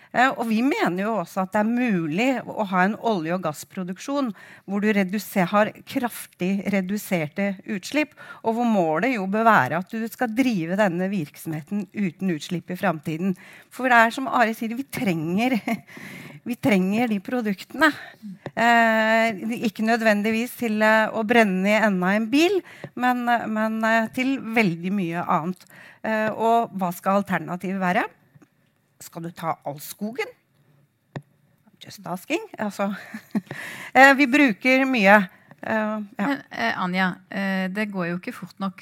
Eh, og vi mener jo også at det er mulig å ha en olje- og gassproduksjon hvor du har kraftig reduserte utslipp, og hvor målet jo bør være at du skal drive denne virksomheten uten utslipp i framtiden. For det er som Ari sier, vi trenger, vi trenger de produktene. Eh, ikke nødvendigvis til eh, å brenne i enda en bil, men, men eh, til veldig mye annet. Eh, og hva skal alternativet være? Skal du ta all skogen? Just asking. Altså, eh, vi bruker mye. Ja. Men Anja, det går jo ikke fort nok.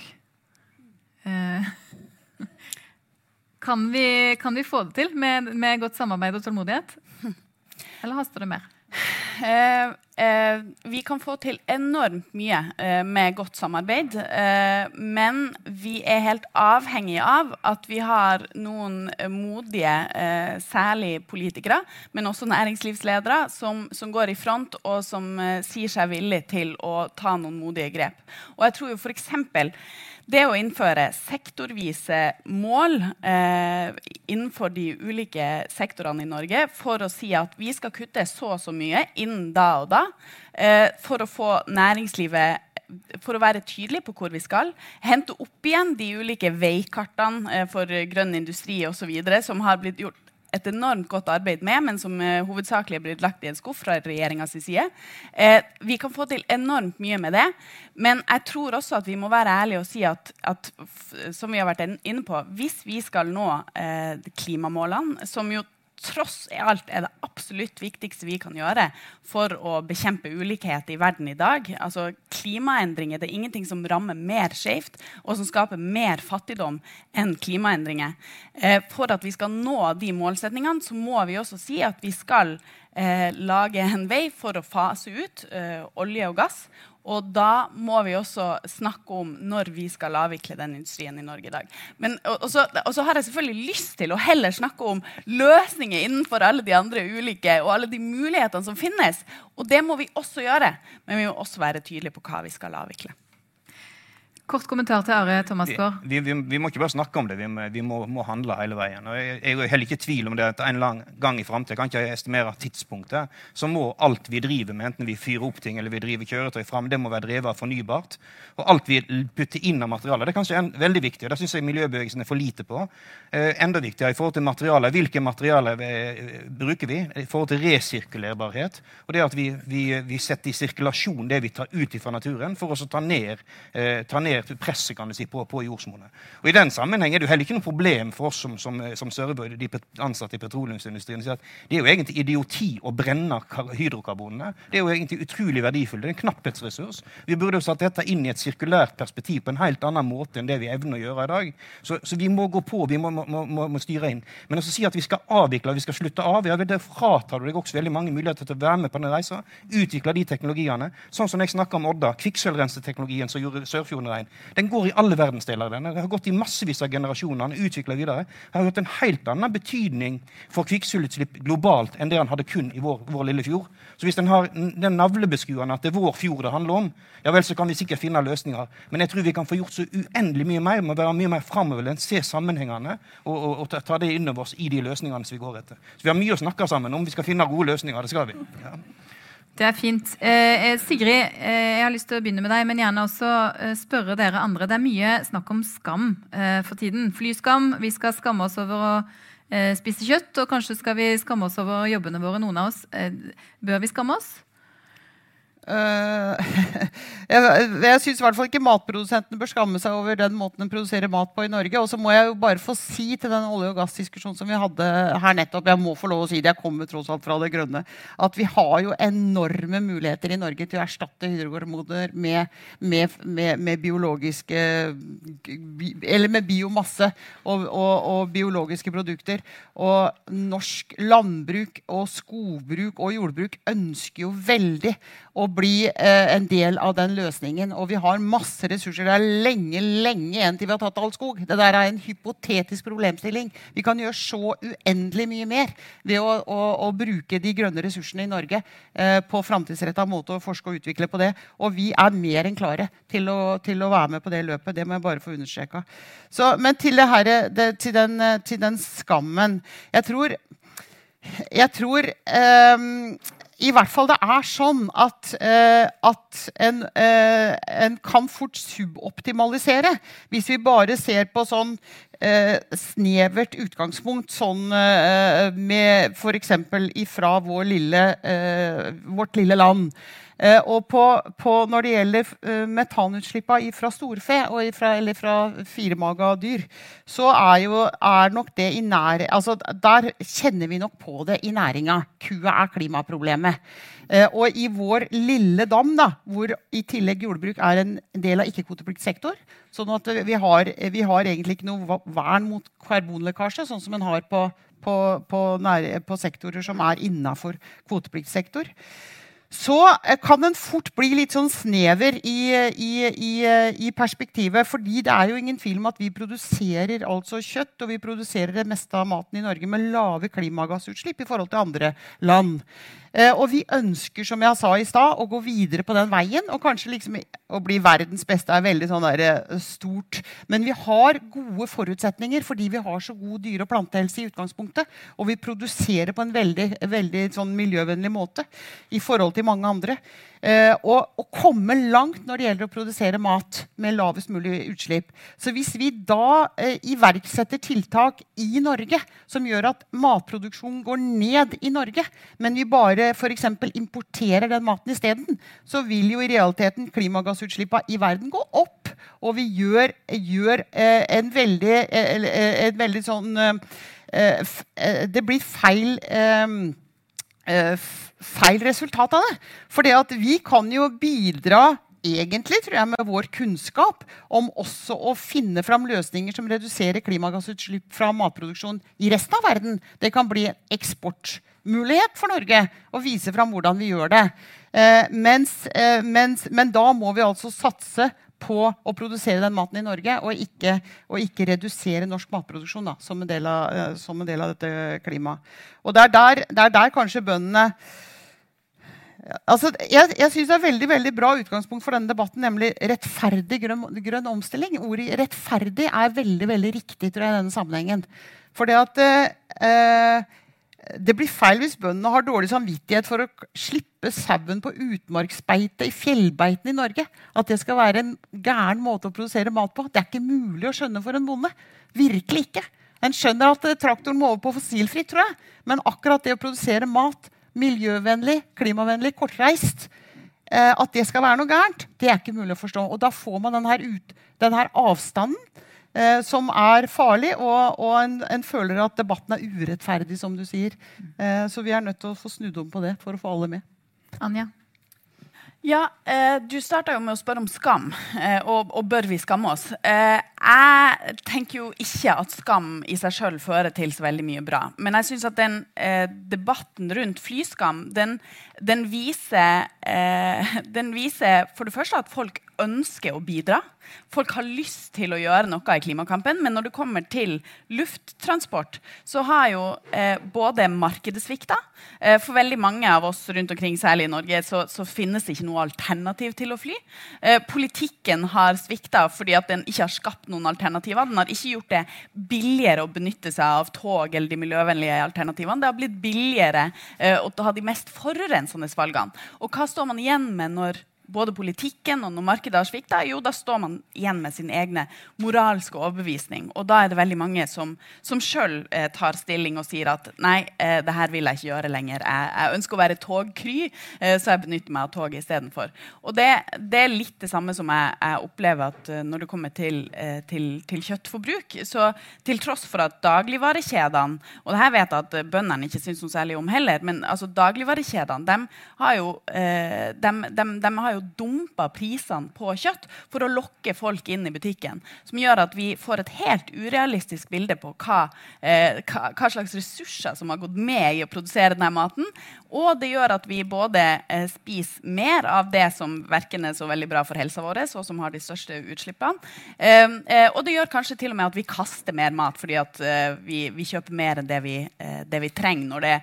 Kan vi, kan vi, få det til med, med, godt samarbeid og tålmodighet? Eller haster det mer? Eh, eh, vi kan få til enormt mye eh, med godt samarbeid. Men vi er helt avhengig av at vi har noen modige, særlig politikere, men også næringslivsledere, som, som går i front og som sier seg villig til å ta noen modige grep. Og jeg tror jo for eksempel, det å innføre sektorvise mål eh, innenfor de ulike sektorene i Norge for å si at vi skal kutte så og så mye innen da og da, eh, for å få næringslivet for å være tydelig på hvor vi skal. Hente opp igjen de ulike veikartene eh, for grønn industri osv. som har blitt gjort et enormt godt arbeid med, men som uh, hovedsakelig er blitt lagt i en skuff fra regjeringas side. Eh, vi kan få til enormt mye med det, men jeg tror også at vi må være ærlige og si at, at som vi har vært inne på, hvis vi skal nå eh, klimamålene, som jo tross alt er det absolutt viktigste vi kan gjøre for å bekjempe ulikhet i verden i dag. Altså, klimaendringer det er ingenting som rammer mer skjevt og som skaper mer fattigdom enn klimaendringer. Eh, for at vi skal nå de målsetningene, så må vi også si at vi skal eh, lage en vei for å fase ut eh, olje og gass. Og da må vi også snakke om når vi skal avvikle den industrien i Norge i dag. Men, og, så, og, så, har jeg selvfølgelig lyst til å heller snakke om løsninger innenfor alle de andre ulike og alle de mulighetene som finnes. Og det må vi også gjøre. Men vi må også være tydelige på hva vi skal avvikle. Kort kommentar til Are Thomas Gaard. Vi, vi, vi, må ikke bare snakke om det, vi må, vi må, må handle hele veien. Og jeg, jeg, er heller ikke i tvil om det at en lang gang i framtida, kan ikke estimere tidspunktet, så må alt vi driver med, enten vi fyrer opp ting eller vi driver kjøretøy fram, det må være drevet av fornybart. Og alt vi putter inn av materialer, det er kanskje en, veldig viktig, og det syns jeg miljøbevegelsen er for lite på. Eh, enda viktigere i forhold til materialer. Hvilke materialer eh, bruker vi i forhold til resirkulerbarhet? Og det at vi, vi setter i sirkulasjon det vi tar ut fra naturen, for å ta ned, eh, ta ned presset kan du si, på, på jordsmonnet. Og I den sammenheng er det jo heller ikke noe problem for oss som, som, som Sørebø, de ansatte i petroleumsindustrien. at Det er jo egentlig idioti å brenne hydrokarbonene. Det er jo egentlig utrolig verdifullt. Det er en knapphetsressurs. Vi burde jo satt dette inn i et sirkulært perspektiv på en helt annen måte enn det vi evner å gjøre i dag. Så, så vi må gå på, vi må, må, må, må styre inn. Men å si at vi skal avvikle, vi skal slutte av, ja, det fratar du deg også veldig mange muligheter til å være med på den reisa. Utvikle de teknologiene. Sånn som jeg snakka om Odda. Kvikksølvrenseteknologien som gjorde Sørfjorden rein. Den går i alle verdensdeler. Den har gått i massevis av generasjoner. Den utvikla videre. Den har hatt en helt annen betydning for kvikksølvutslipp globalt enn det han hadde kun i vår, vår lille fjord. Så hvis den har den navlebeskuende at det er vår fjord det handler om, ja vel, så kan vi sikkert finne løsninger. Men jeg tror vi kan få gjort så uendelig mye mer. Må være mye mer framoverlent, se sammenhengene og, og, og, ta det innover oss i de løsningene som vi går etter. Så vi har mye å snakke sammen om. Vi skal finne gode løsninger. Det skal vi. Ja. Det er fint. Eh, eh, Sigrid, eh, jeg har lyst til å begynne med deg, men gjerne også eh, spørre dere andre. Det er mye snakk om skam eh, for tiden. Flyskam. Vi skal skamme oss over å eh, spise kjøtt, og kanskje skal vi skamme oss over jobbene våre, noen av oss. bør vi skamme oss? Uh, jeg jeg syns i hvert fall ikke matprodusentene bør skamme seg over den måten de produserer mat på i Norge. Og så må jeg jo bare få si til den olje- og gassdiskusjonen som vi hadde her nettopp, jeg må få lov å si det, jeg kommer tross alt fra det grønne, at vi har jo enorme muligheter i Norge til å erstatte hydrokarboner med, med, med, med, biologiske Eller med biomasse og, og, og biologiske produkter. Og norsk landbruk og skogbruk og jordbruk ønsker jo veldig å bli eh, en del av den løsningen. Og vi har masse ressurser. Det er lenge lenge igjen til vi har tatt all skog. Det der er en hypotetisk problemstilling. Vi kan gjøre så uendelig mye mer ved å, å, å bruke de grønne ressursene i Norge eh, på framtidsretta måte å forske og utvikle på det. Og vi er mer enn klare til å, til å være med på det løpet. Det må jeg bare få understreka. Men til, det her, det, til, den, til den skammen. Jeg tror jeg tror um, i hvert fall det er sånn at, eh, at en, eh, en, kan fort suboptimalisere. Hvis vi bare ser på sånn eh, snevert utgangspunkt, sånn med f.eks. ifra vår lille, vårt lille land. Eh, og på, på, når det gjelder uh, metanutslippene fra storfe ifra, eller fra firemaga dyr, så er, jo, er nok det i nær, altså Der kjenner vi nok på det i næringa. Kua er klimaproblemet. Uh, og i vår lille dam, da, hvor i tillegg jordbruk er en del av ikke-kvotepliktig sektor, sånn at vi har, vi har, egentlig ikke noe vern mot karbonlekkasje, sånn som en har på, på, på, nære, på sektorer som er innafor kvotepliktig sektor så eh, kan den fort bli litt sånn snever i, i, i, i, perspektivet. fordi det er jo ingen tvil om at vi produserer altså kjøtt og vi produserer det meste av maten i Norge med lave klimagassutslipp i forhold til andre land. Eh, og vi ønsker som jeg sa i stad, å gå videre på den veien. Og kanskje liksom å bli verdens beste er veldig sånn der, eh, stort. Men vi har gode forutsetninger fordi vi har så god dyre- og plantehelse i utgangspunktet. Og vi produserer på en veldig, veldig sånn miljøvennlig måte i forhold til mange andre. Eh, og, og, komme langt når det gjelder å produsere mat med lavest mulig utslipp. Så hvis vi da eh, iverksetter tiltak i Norge som gjør at matproduksjonen går ned i Norge, men vi bare f.eks. importerer den maten isteden, så vil jo i realiteten klimagassutslippene i verden gå opp. Og vi gjør, gjør eh, en veldig, en veldig sånn Det blir feil feil resultat av det. For vi kan jo bidra egentlig tror jeg, med vår kunnskap om også å finne fram løsninger som reduserer klimagassutslipp fra matproduksjon i resten av verden. Det kan bli en eksportmulighet for Norge å vise fram hvordan vi gjør det. Eh, mens, eh, mens, men da må vi altså satse på å produsere den maten i Norge, og ikke, og ikke redusere norsk matproduksjon da, som, en av, eh, som, en del av, dette klimaet. Og det er der, det er der kanskje bøndene altså, Jeg, jeg synes det er veldig veldig bra utgangspunkt for denne debatten, nemlig rettferdig grønn, grønn omstilling. Ordet 'rettferdig' er veldig veldig riktig tror jeg, i denne sammenhengen. For det at eh, det blir feil hvis bøndene har dårlig samvittighet for å slippe sauen på utmarksbeite i fjellbeitene i Norge. At det skal være en gæren måte å produsere mat på. Det er ikke mulig å skjønne for en bonde. Virkelig ikke. En skjønner at traktoren må over på fossilfritt, tror jeg. Men akkurat det å produsere mat miljøvennlig, klimavennlig, kortreist, eh, at det skal være noe gærent, det er ikke mulig å forstå. Og da får man denne, ut, denne avstanden eh, som er farlig, og, og en, en, føler at debatten er urettferdig, som du sier. Eh, så vi er nødt til å få snudd om på det for å få alle med. Anja? Ja, eh, Du starta med å spørre om skam, eh, og, og, bør vi skamme oss? Eh, jeg tenker jo ikke at skam i seg sjøl fører til så veldig mye bra. Men jeg syns at den eh, debatten rundt flyskam den, den, viser, eh, den viser for det første at folk ønsker å bidra. Folk har lyst til å gjøre noe i klimakampen, men når det kommer til lufttransport, så har jo eh, både markedet svikta eh, For veldig mange av oss rundt omkring, særlig i Norge, så, så finnes det ikke noe alternativ til å fly. Eh, politikken har svikta fordi at den ikke har skapt noen alternativer. Den har ikke gjort det billigere å benytte seg av tog eller de miljøvennlige alternativene. Det har blitt billigere eh, å ha de mest forurensende valgene. Og hva står man igjen med når både politikken og når markedet har svikta, jo, da står man igjen med sin egne moralske overbevisning. Og da er det veldig mange som, som sjøl eh, tar stilling og sier at nei, eh, det her vil jeg ikke gjøre lenger. Jeg, jeg ønsker å være togkry, eh, så jeg benytter meg av toget istedenfor. Og det, det, er litt det samme som jeg, jeg opplever at uh, når det kommer til, uh, til, til, kjøttforbruk, så til tross for at dagligvarekjedene Og det her vet jeg at bøndene ikke syns noe særlig om heller, men altså, dagligvarekjedene de har jo, de, de, de har jo jo dumpa prisene på kjøtt for å lokke folk inn i butikken. Som gjør at vi får et helt urealistisk bilde på hva, eh, hva, hva slags ressurser som har gått med i å produsere denne maten. Og det gjør at vi både eh, spiser mer av det som verken er så veldig bra for helsa vår, og som har de største utslippene. Eh, eh, og det gjør kanskje til og med at vi kaster mer mat fordi at eh, vi, vi, kjøper mer enn det vi, eh, det vi trenger når det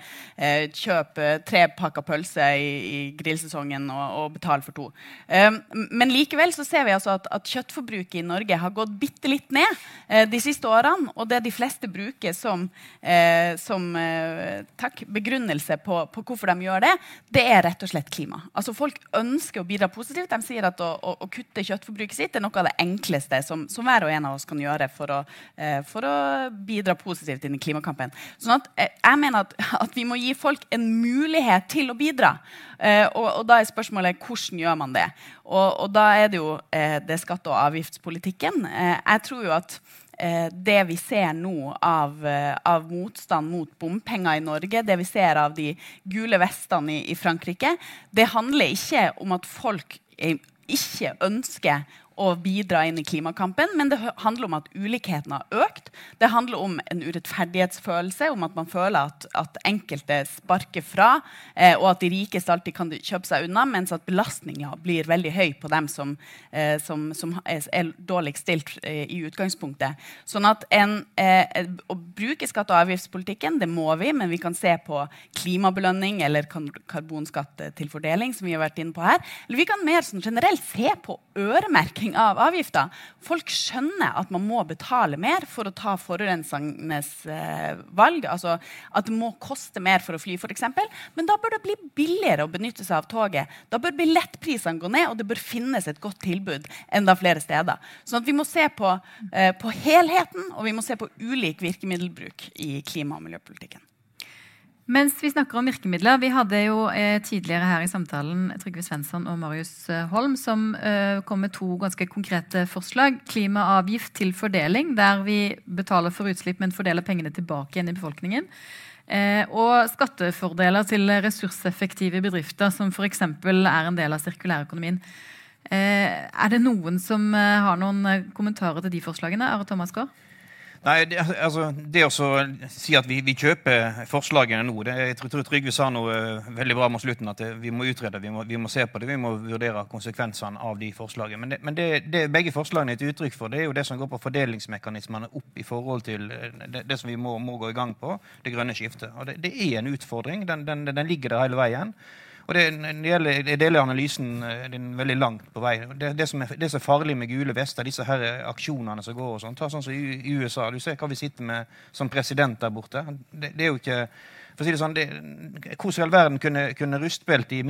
er kjøp tre pakker pølse i, i grillsesongen og, og betal for to. Um, men likevel så ser vi altså at, at, kjøttforbruket i Norge har gått bitte litt ned de siste årene. Og det de fleste bruker som, som takk, begrunnelse på, på, hvorfor de gjør det, det er rett og slett klima. Altså Folk ønsker å bidra positivt. De sier at å, å, å kutte kjøttforbruket sitt er noe av det enkleste som, som hver og en av oss kan gjøre for å, for å bidra positivt inn i klimakampen. Sånn at jeg mener at, at vi må gi folk en mulighet til å bidra. Og, og da er spørsmålet hvordan gjør man det? Og, og da er det jo eh, det skatte- og avgiftspolitikken. Eh, jeg tror jo at eh, det vi ser nå av, eh, av, motstand mot bompenger i Norge, det vi ser av de gule vestene i, i Frankrike, det handler ikke om at folk ikke ønsker å bidra inn i klimakampen, men det handler om at ulikheten har økt. Det handler om en urettferdighetsfølelse, om at man føler at, at enkelte sparker fra, eh, og at de rikeste alltid kan kjøpe seg unna, mens at belastninga blir veldig høy på dem som, eh, som, som er, er, dårligst stilt eh, i utgangspunktet. Sånn at en, eh, Å bruke skatte- og avgiftspolitikken, det må vi, men vi kan se på klimabelønning eller karbonskatt til fordeling, som vi har vært inne på her. Eller vi kan mer sånn generelt se på øremerking av avgifter. Folk skjønner at man må betale mer for å ta forurensernes eh, valg. Altså at det må koste mer for å fly, f.eks. Men da bør det bli billigere å benytte seg av toget. Da bør billettprisene gå ned, og det bør finnes et godt tilbud enda flere steder. Sånn at vi må se på, eh, på helheten, og vi må se på ulik virkemiddelbruk i klima- og miljøpolitikken. Mens vi snakker om virkemidler, vi hadde jo eh, tidligere her i samtalen Trygve Svensson og Marius eh, Holm som eh, kom med to ganske konkrete forslag. Klimaavgift til fordeling, der vi betaler for utslipp, men fordeler pengene tilbake igjen i befolkningen. Eh, og skattefordeler til ressurseffektive bedrifter, som f.eks. er en del av sirkulærøkonomien. Eh, er det noen som eh, har noen kommentarer til de forslagene? Are Thomas Gaard? Nei, det, altså, det å si at vi, vi, kjøper forslagene nå det, Jeg tror Trygve sa noe uh, veldig bra mot slutten, at det, vi må utrede, vi må, vi må, se på det, vi må vurdere konsekvensene av de forslagene. Men, det, men det, begge forslagene er et uttrykk for, det er jo det som går på fordelingsmekanismene opp i forhold til uh, det, som vi må, må, gå i gang på, det grønne skiftet. Og det, er en utfordring. Den, den, den ligger der hele veien. Og det, gjelder, jeg deler analysen eh, din veldig langt på vei. Det, det, som er, det som er farlig med gule vester, disse her aksjonene som går og sånn, ta sånn som i, USA. Du ser hva vi sitter med som president der borte. Det, det er jo ikke for å si det sånn, det, Hvordan i all verden kunne, kunne rustbeltet i,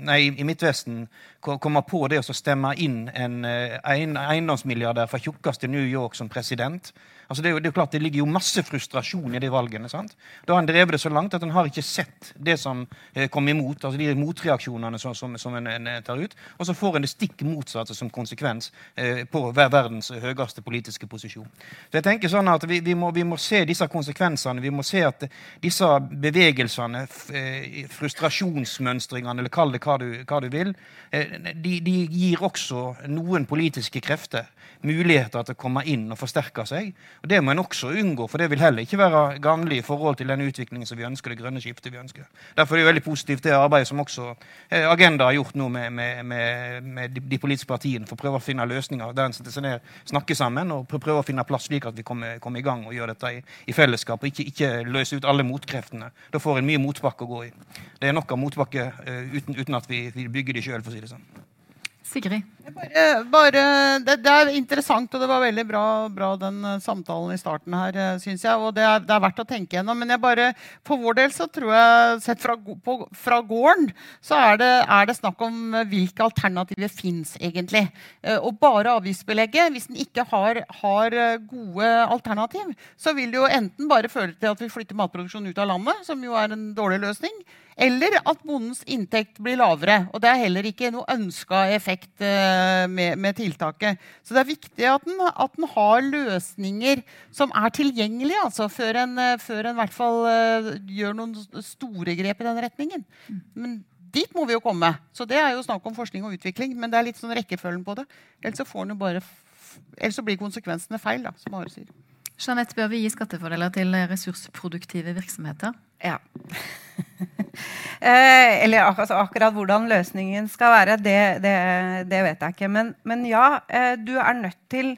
nei, i Midtvesten komme på det å stemme inn en, eh, en eiendomsmilliardær fra tjukkeste New York som president? Altså det, er jo, det, er klart det ligger jo masse frustrasjon i de valgene. sant? Da har han drevet det så langt at han har ikke sett det som eh, kom imot, altså de motreaksjonene som, som, som en, en, tar ut. Og så får en det stikk motsatte som konsekvens eh, på verdens høyeste politiske posisjon. Så jeg tenker sånn at vi, vi, må, vi, må, se disse konsekvensene. Vi må se at disse bevegelsene, eh, frustrasjonsmønstringene, eller kall det hva du, hva du vil, eh, de, de gir også noen politiske krefter muligheter til å komme inn og forsterke seg. Og Det må en også unngå, for det vil heller ikke være gagnlig i forhold til den utviklingen som vi ønsker, det grønne skiftet vi ønsker. Derfor er det veldig positivt det arbeidet som også eh, Agenda har gjort nå med, med, med, med de, politiske partiene, for å prøve å finne løsninger der en setter seg ned, snakker sammen og prøver å finne plass slik at vi kommer, kommer i gang og gjør dette i, i fellesskap, og ikke, ikke løse ut alle motkreftene. Da får en mye motbakke å gå i. Det er nok av motbakke uh, uten, uten, at vi, vi bygger de sjøl, for å si det sånn. Sigrid? Bare, bare, det, det, er interessant, og det var veldig bra, bra den eh, samtalen i starten her, eh, syns jeg. Og det er, det er, verdt å tenke gjennom. Men jeg bare, for vår del så tror jeg, sett fra, på, fra gården, så er det, er det, snakk om eh, hvilke alternativer fins egentlig. Og bare avgiftsbelegget, hvis en ikke har, har, gode alternativ, så vil det jo enten bare føre til at vi flytter matproduksjonen ut av landet, som jo er en dårlig løsning, eller at bondens inntekt blir lavere. Og det er heller ikke noe ønska effekt eh, med, med, tiltaket. Så det er viktig at en, at en har løsninger som er tilgjengelige, altså, før en, eh, før en hvert fall uh, gjør noen store grep i den retningen. Men dit må vi jo komme. Så det er jo snakk om forskning og utvikling. Men det er litt sånn rekkefølgen på det. Ellers så, får bare, ellers så blir konsekvensene feil, da, som Are sier. Jeanette, bør vi gi skattefordeler til ressursproduktive virksomheter? Ja. eh, eller altså, akkurat hvordan løsningen skal være, det, det, det vet jeg ikke. Men, men ja, eh, du er nødt til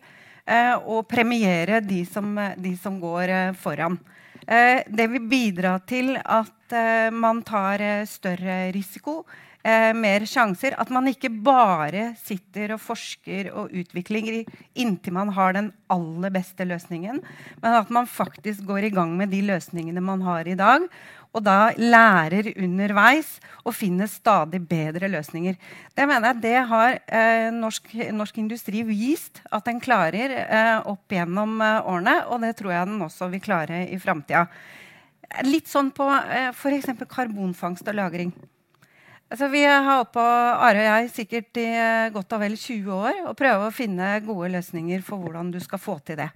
eh, å premiere de som, de som går eh, foran. Eh, det vil bidra til at eh, man tar større risiko eh, mer sjanser. At man ikke bare sitter og forsker og utvikler inntil man har den aller beste løsningen, men at man faktisk går i gang med de løsningene man har i dag. Og da lærer underveis og finner stadig bedre løsninger. Det mener jeg det har eh, norsk, norsk, industri vist at den klarer eh, opp gjennom eh, årene. Og det tror jeg den også vil klare i framtida. Litt sånn på eh, f.eks. karbonfangst og -lagring. Altså, vi har holdt på, Are og jeg, sikkert i eh, godt og vel 20 år og prøver å finne gode løsninger for hvordan du skal få til det.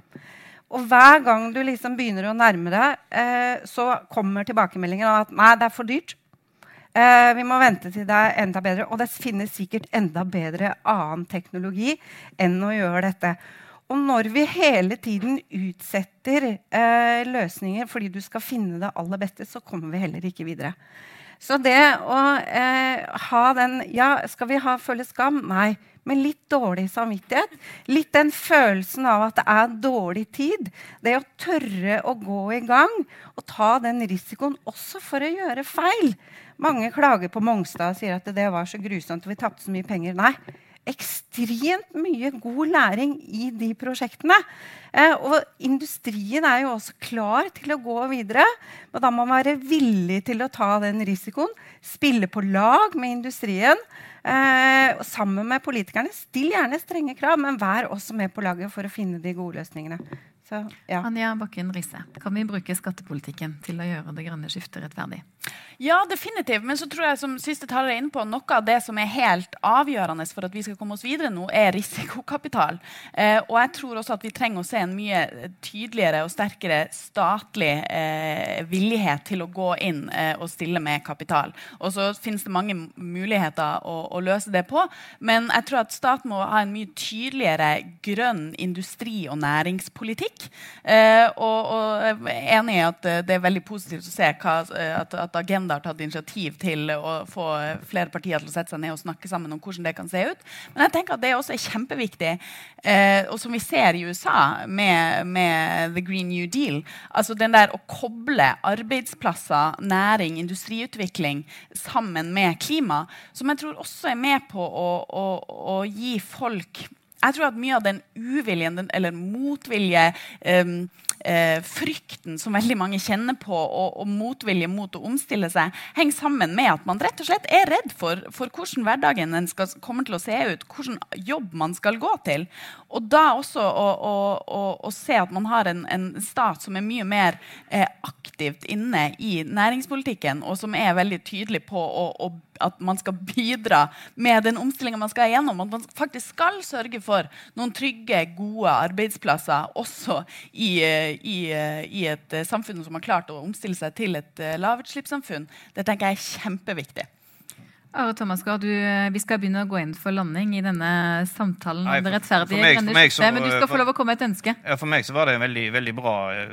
Og hver gang du liksom begynner å nærme deg, eh, så kommer tilbakemeldingen om at nei, det er for dyrt. Eh, vi må vente til det er enda bedre. Og det finnes sikkert enda bedre annen teknologi enn å gjøre dette. Og når vi hele tiden utsetter eh, løsninger fordi du skal finne det aller beste, så kommer vi heller ikke videre. Så det å eh, ha den Ja, skal vi ha føle skam? Nei. Men litt dårlig samvittighet. Litt den følelsen av at det er dårlig tid. Det å tørre å gå i gang og ta den risikoen også for å gjøre feil. Mange klager på Mongstad og sier at det var så grusomt og vi tapte så mye penger. Nei, ekstremt mye god læring i de prosjektene. Eh, og industrien er jo også klar til å gå videre. Men da må man være villig til å ta den risikoen. Spille på lag med industrien. Eh, sammen med politikerne. Still gjerne strenge krav, men vær også med på laget for å finne de gode løsningene. Så, ja. Anja Bakken Riise, kan vi bruke skattepolitikken til å gjøre det grønne skiftet rettferdig? Ja, definitivt. Men så tror jeg som siste taler er inne på, noe av det som er helt avgjørende for at vi skal komme oss videre nå, er risikokapital. Eh, og jeg tror også at vi trenger å se en mye tydeligere og sterkere statlig eh, villighet til å gå inn eh, og stille med kapital. Og så finnes det mange muligheter å, å, løse det på. Men jeg tror at staten må ha en mye tydeligere grønn industri- og næringspolitikk. Eh, og, og, jeg er enig i at det er veldig positivt å se hva, at, at Agenda har tatt initiativ til å få flere partier til å sette seg ned og snakke sammen om hvordan det kan se ut. Men jeg tenker at det også er kjempeviktig, eh, og som vi ser i USA med, med, The Green New Deal. altså den der Å koble arbeidsplasser, næring, industriutvikling sammen med klima, som jeg tror også er med på å, å, å gi folk jeg tror at mye av den uviljen den, eller motvilje eh, frykten som veldig mange kjenner på, og, og, motvilje mot å omstille seg, henger sammen med at man rett og slett er redd for, for hvordan hverdagen skal, kommer til å se ut, hvordan jobb man skal gå til. Og da også å, å, å se at man har en, en, stat som er mye mer eh, aktivt inne i næringspolitikken, og som er veldig tydelig på å, at man skal bidra med den omstillinga man skal igjennom. At man faktisk skal sørge for noen trygge, gode arbeidsplasser også i, eh, i, i, et eh, samfunn som har klart å omstille seg til et eh, lavutslippssamfunn. Det tenker jeg er kjempeviktig. Are Thomas Gaard, Vi skal begynne å gå inn for landing i denne samtalen om det rettferdige grønne skiftet. Men du skal få lov å komme med et ønske. Ja, For meg så var det en veldig, veldig bra eh,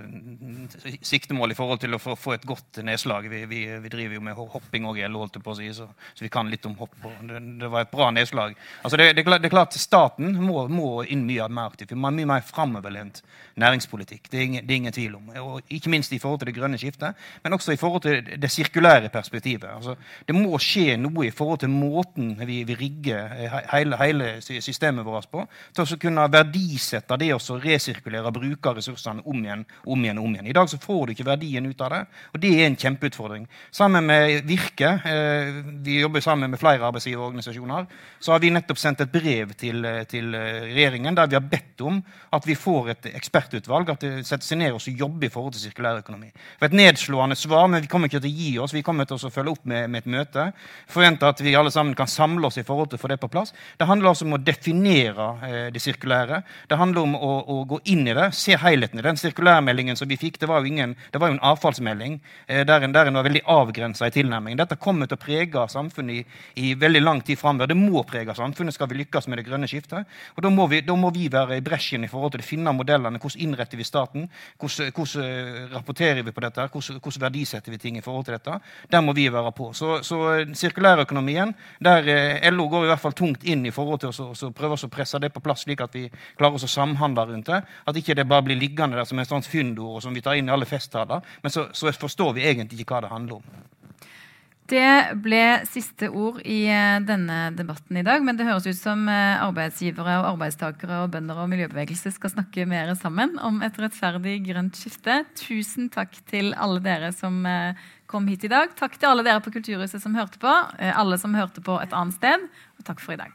siktemål i forhold til å få, få et godt nedslag. Vi, vi, vi, driver jo med hopping òg, holdt på å si, så, så, vi kan litt om hopp. Det, det, var et bra nedslag. Altså det, det, det er klart Staten må, må inn mye mer aktivt. Vi må ha mye mer framoverlent næringspolitikk. Det er, ingen, det er, ingen, tvil om. Og ikke minst i forhold til det grønne skiftet, men også i forhold til det sirkulære perspektivet. Altså, det må skje noe i forhold til måten vi, vi rigger eh, hele, hele, systemet vårt på, til å kunne verdisette det og resirkulere og bruke ressursene om igjen, om igjen om igjen. I dag så får du ikke verdien ut av det, og det er en kjempeutfordring. Sammen med Virke, eh, vi jobber sammen med flere arbeidsgiverorganisasjoner, så har vi nettopp sendt et brev til, eh, til regjeringen der vi har bedt om at vi får et ekspertutvalg, at det setter seg ned og jobber i forhold til sirkulær økonomi. For et nedslående svar, men vi kommer ikke til å gi oss. Vi kommer til å følge opp med, med et møte. Forventer forventer at vi alle sammen kan samle oss i forhold til å få det på plass. Det handler også om å definere eh, det sirkulære. Det handler om å, å, gå inn i det, se helheten i den sirkulærmeldingen som vi fikk. Det var jo, ingen, det var jo en avfallsmelding eh, der en, der en var veldig avgrensa i tilnærmingen. Dette kommer til å prege samfunnet i, i veldig lang tid framover. Det må prege samfunnet skal vi lykkes med det grønne skiftet. Og Da må vi, da må vi være i bresjen i forhold til å finne modellene. Hvordan innretter vi staten? Hvordan, hvordan eh, rapporterer vi på dette? Hvordan, hvordan verdisetter vi ting i forhold til dette? Der må vi være på. Så, så økonomien, der eh, LO går i hvert fall tungt inn i forhold til å, prøve å presse det på plass, slik at vi klarer oss å samhandle rundt det. At ikke det bare blir liggende der som et sånt fyndord som vi tar inn i alle festtaler. Men så, så forstår vi egentlig ikke hva det handler om. Det ble siste ord i eh, denne debatten i dag. Men det høres ut som eh, arbeidsgivere, og arbeidstakere, og bønder og miljøbevegelse skal snakke mer sammen om et rettferdig grønt skifte. Tusen takk til alle dere som kom hit i dag. Takk til alle dere på Kulturhuset som hørte på, eh, alle som hørte på et annet sted, og takk for i dag.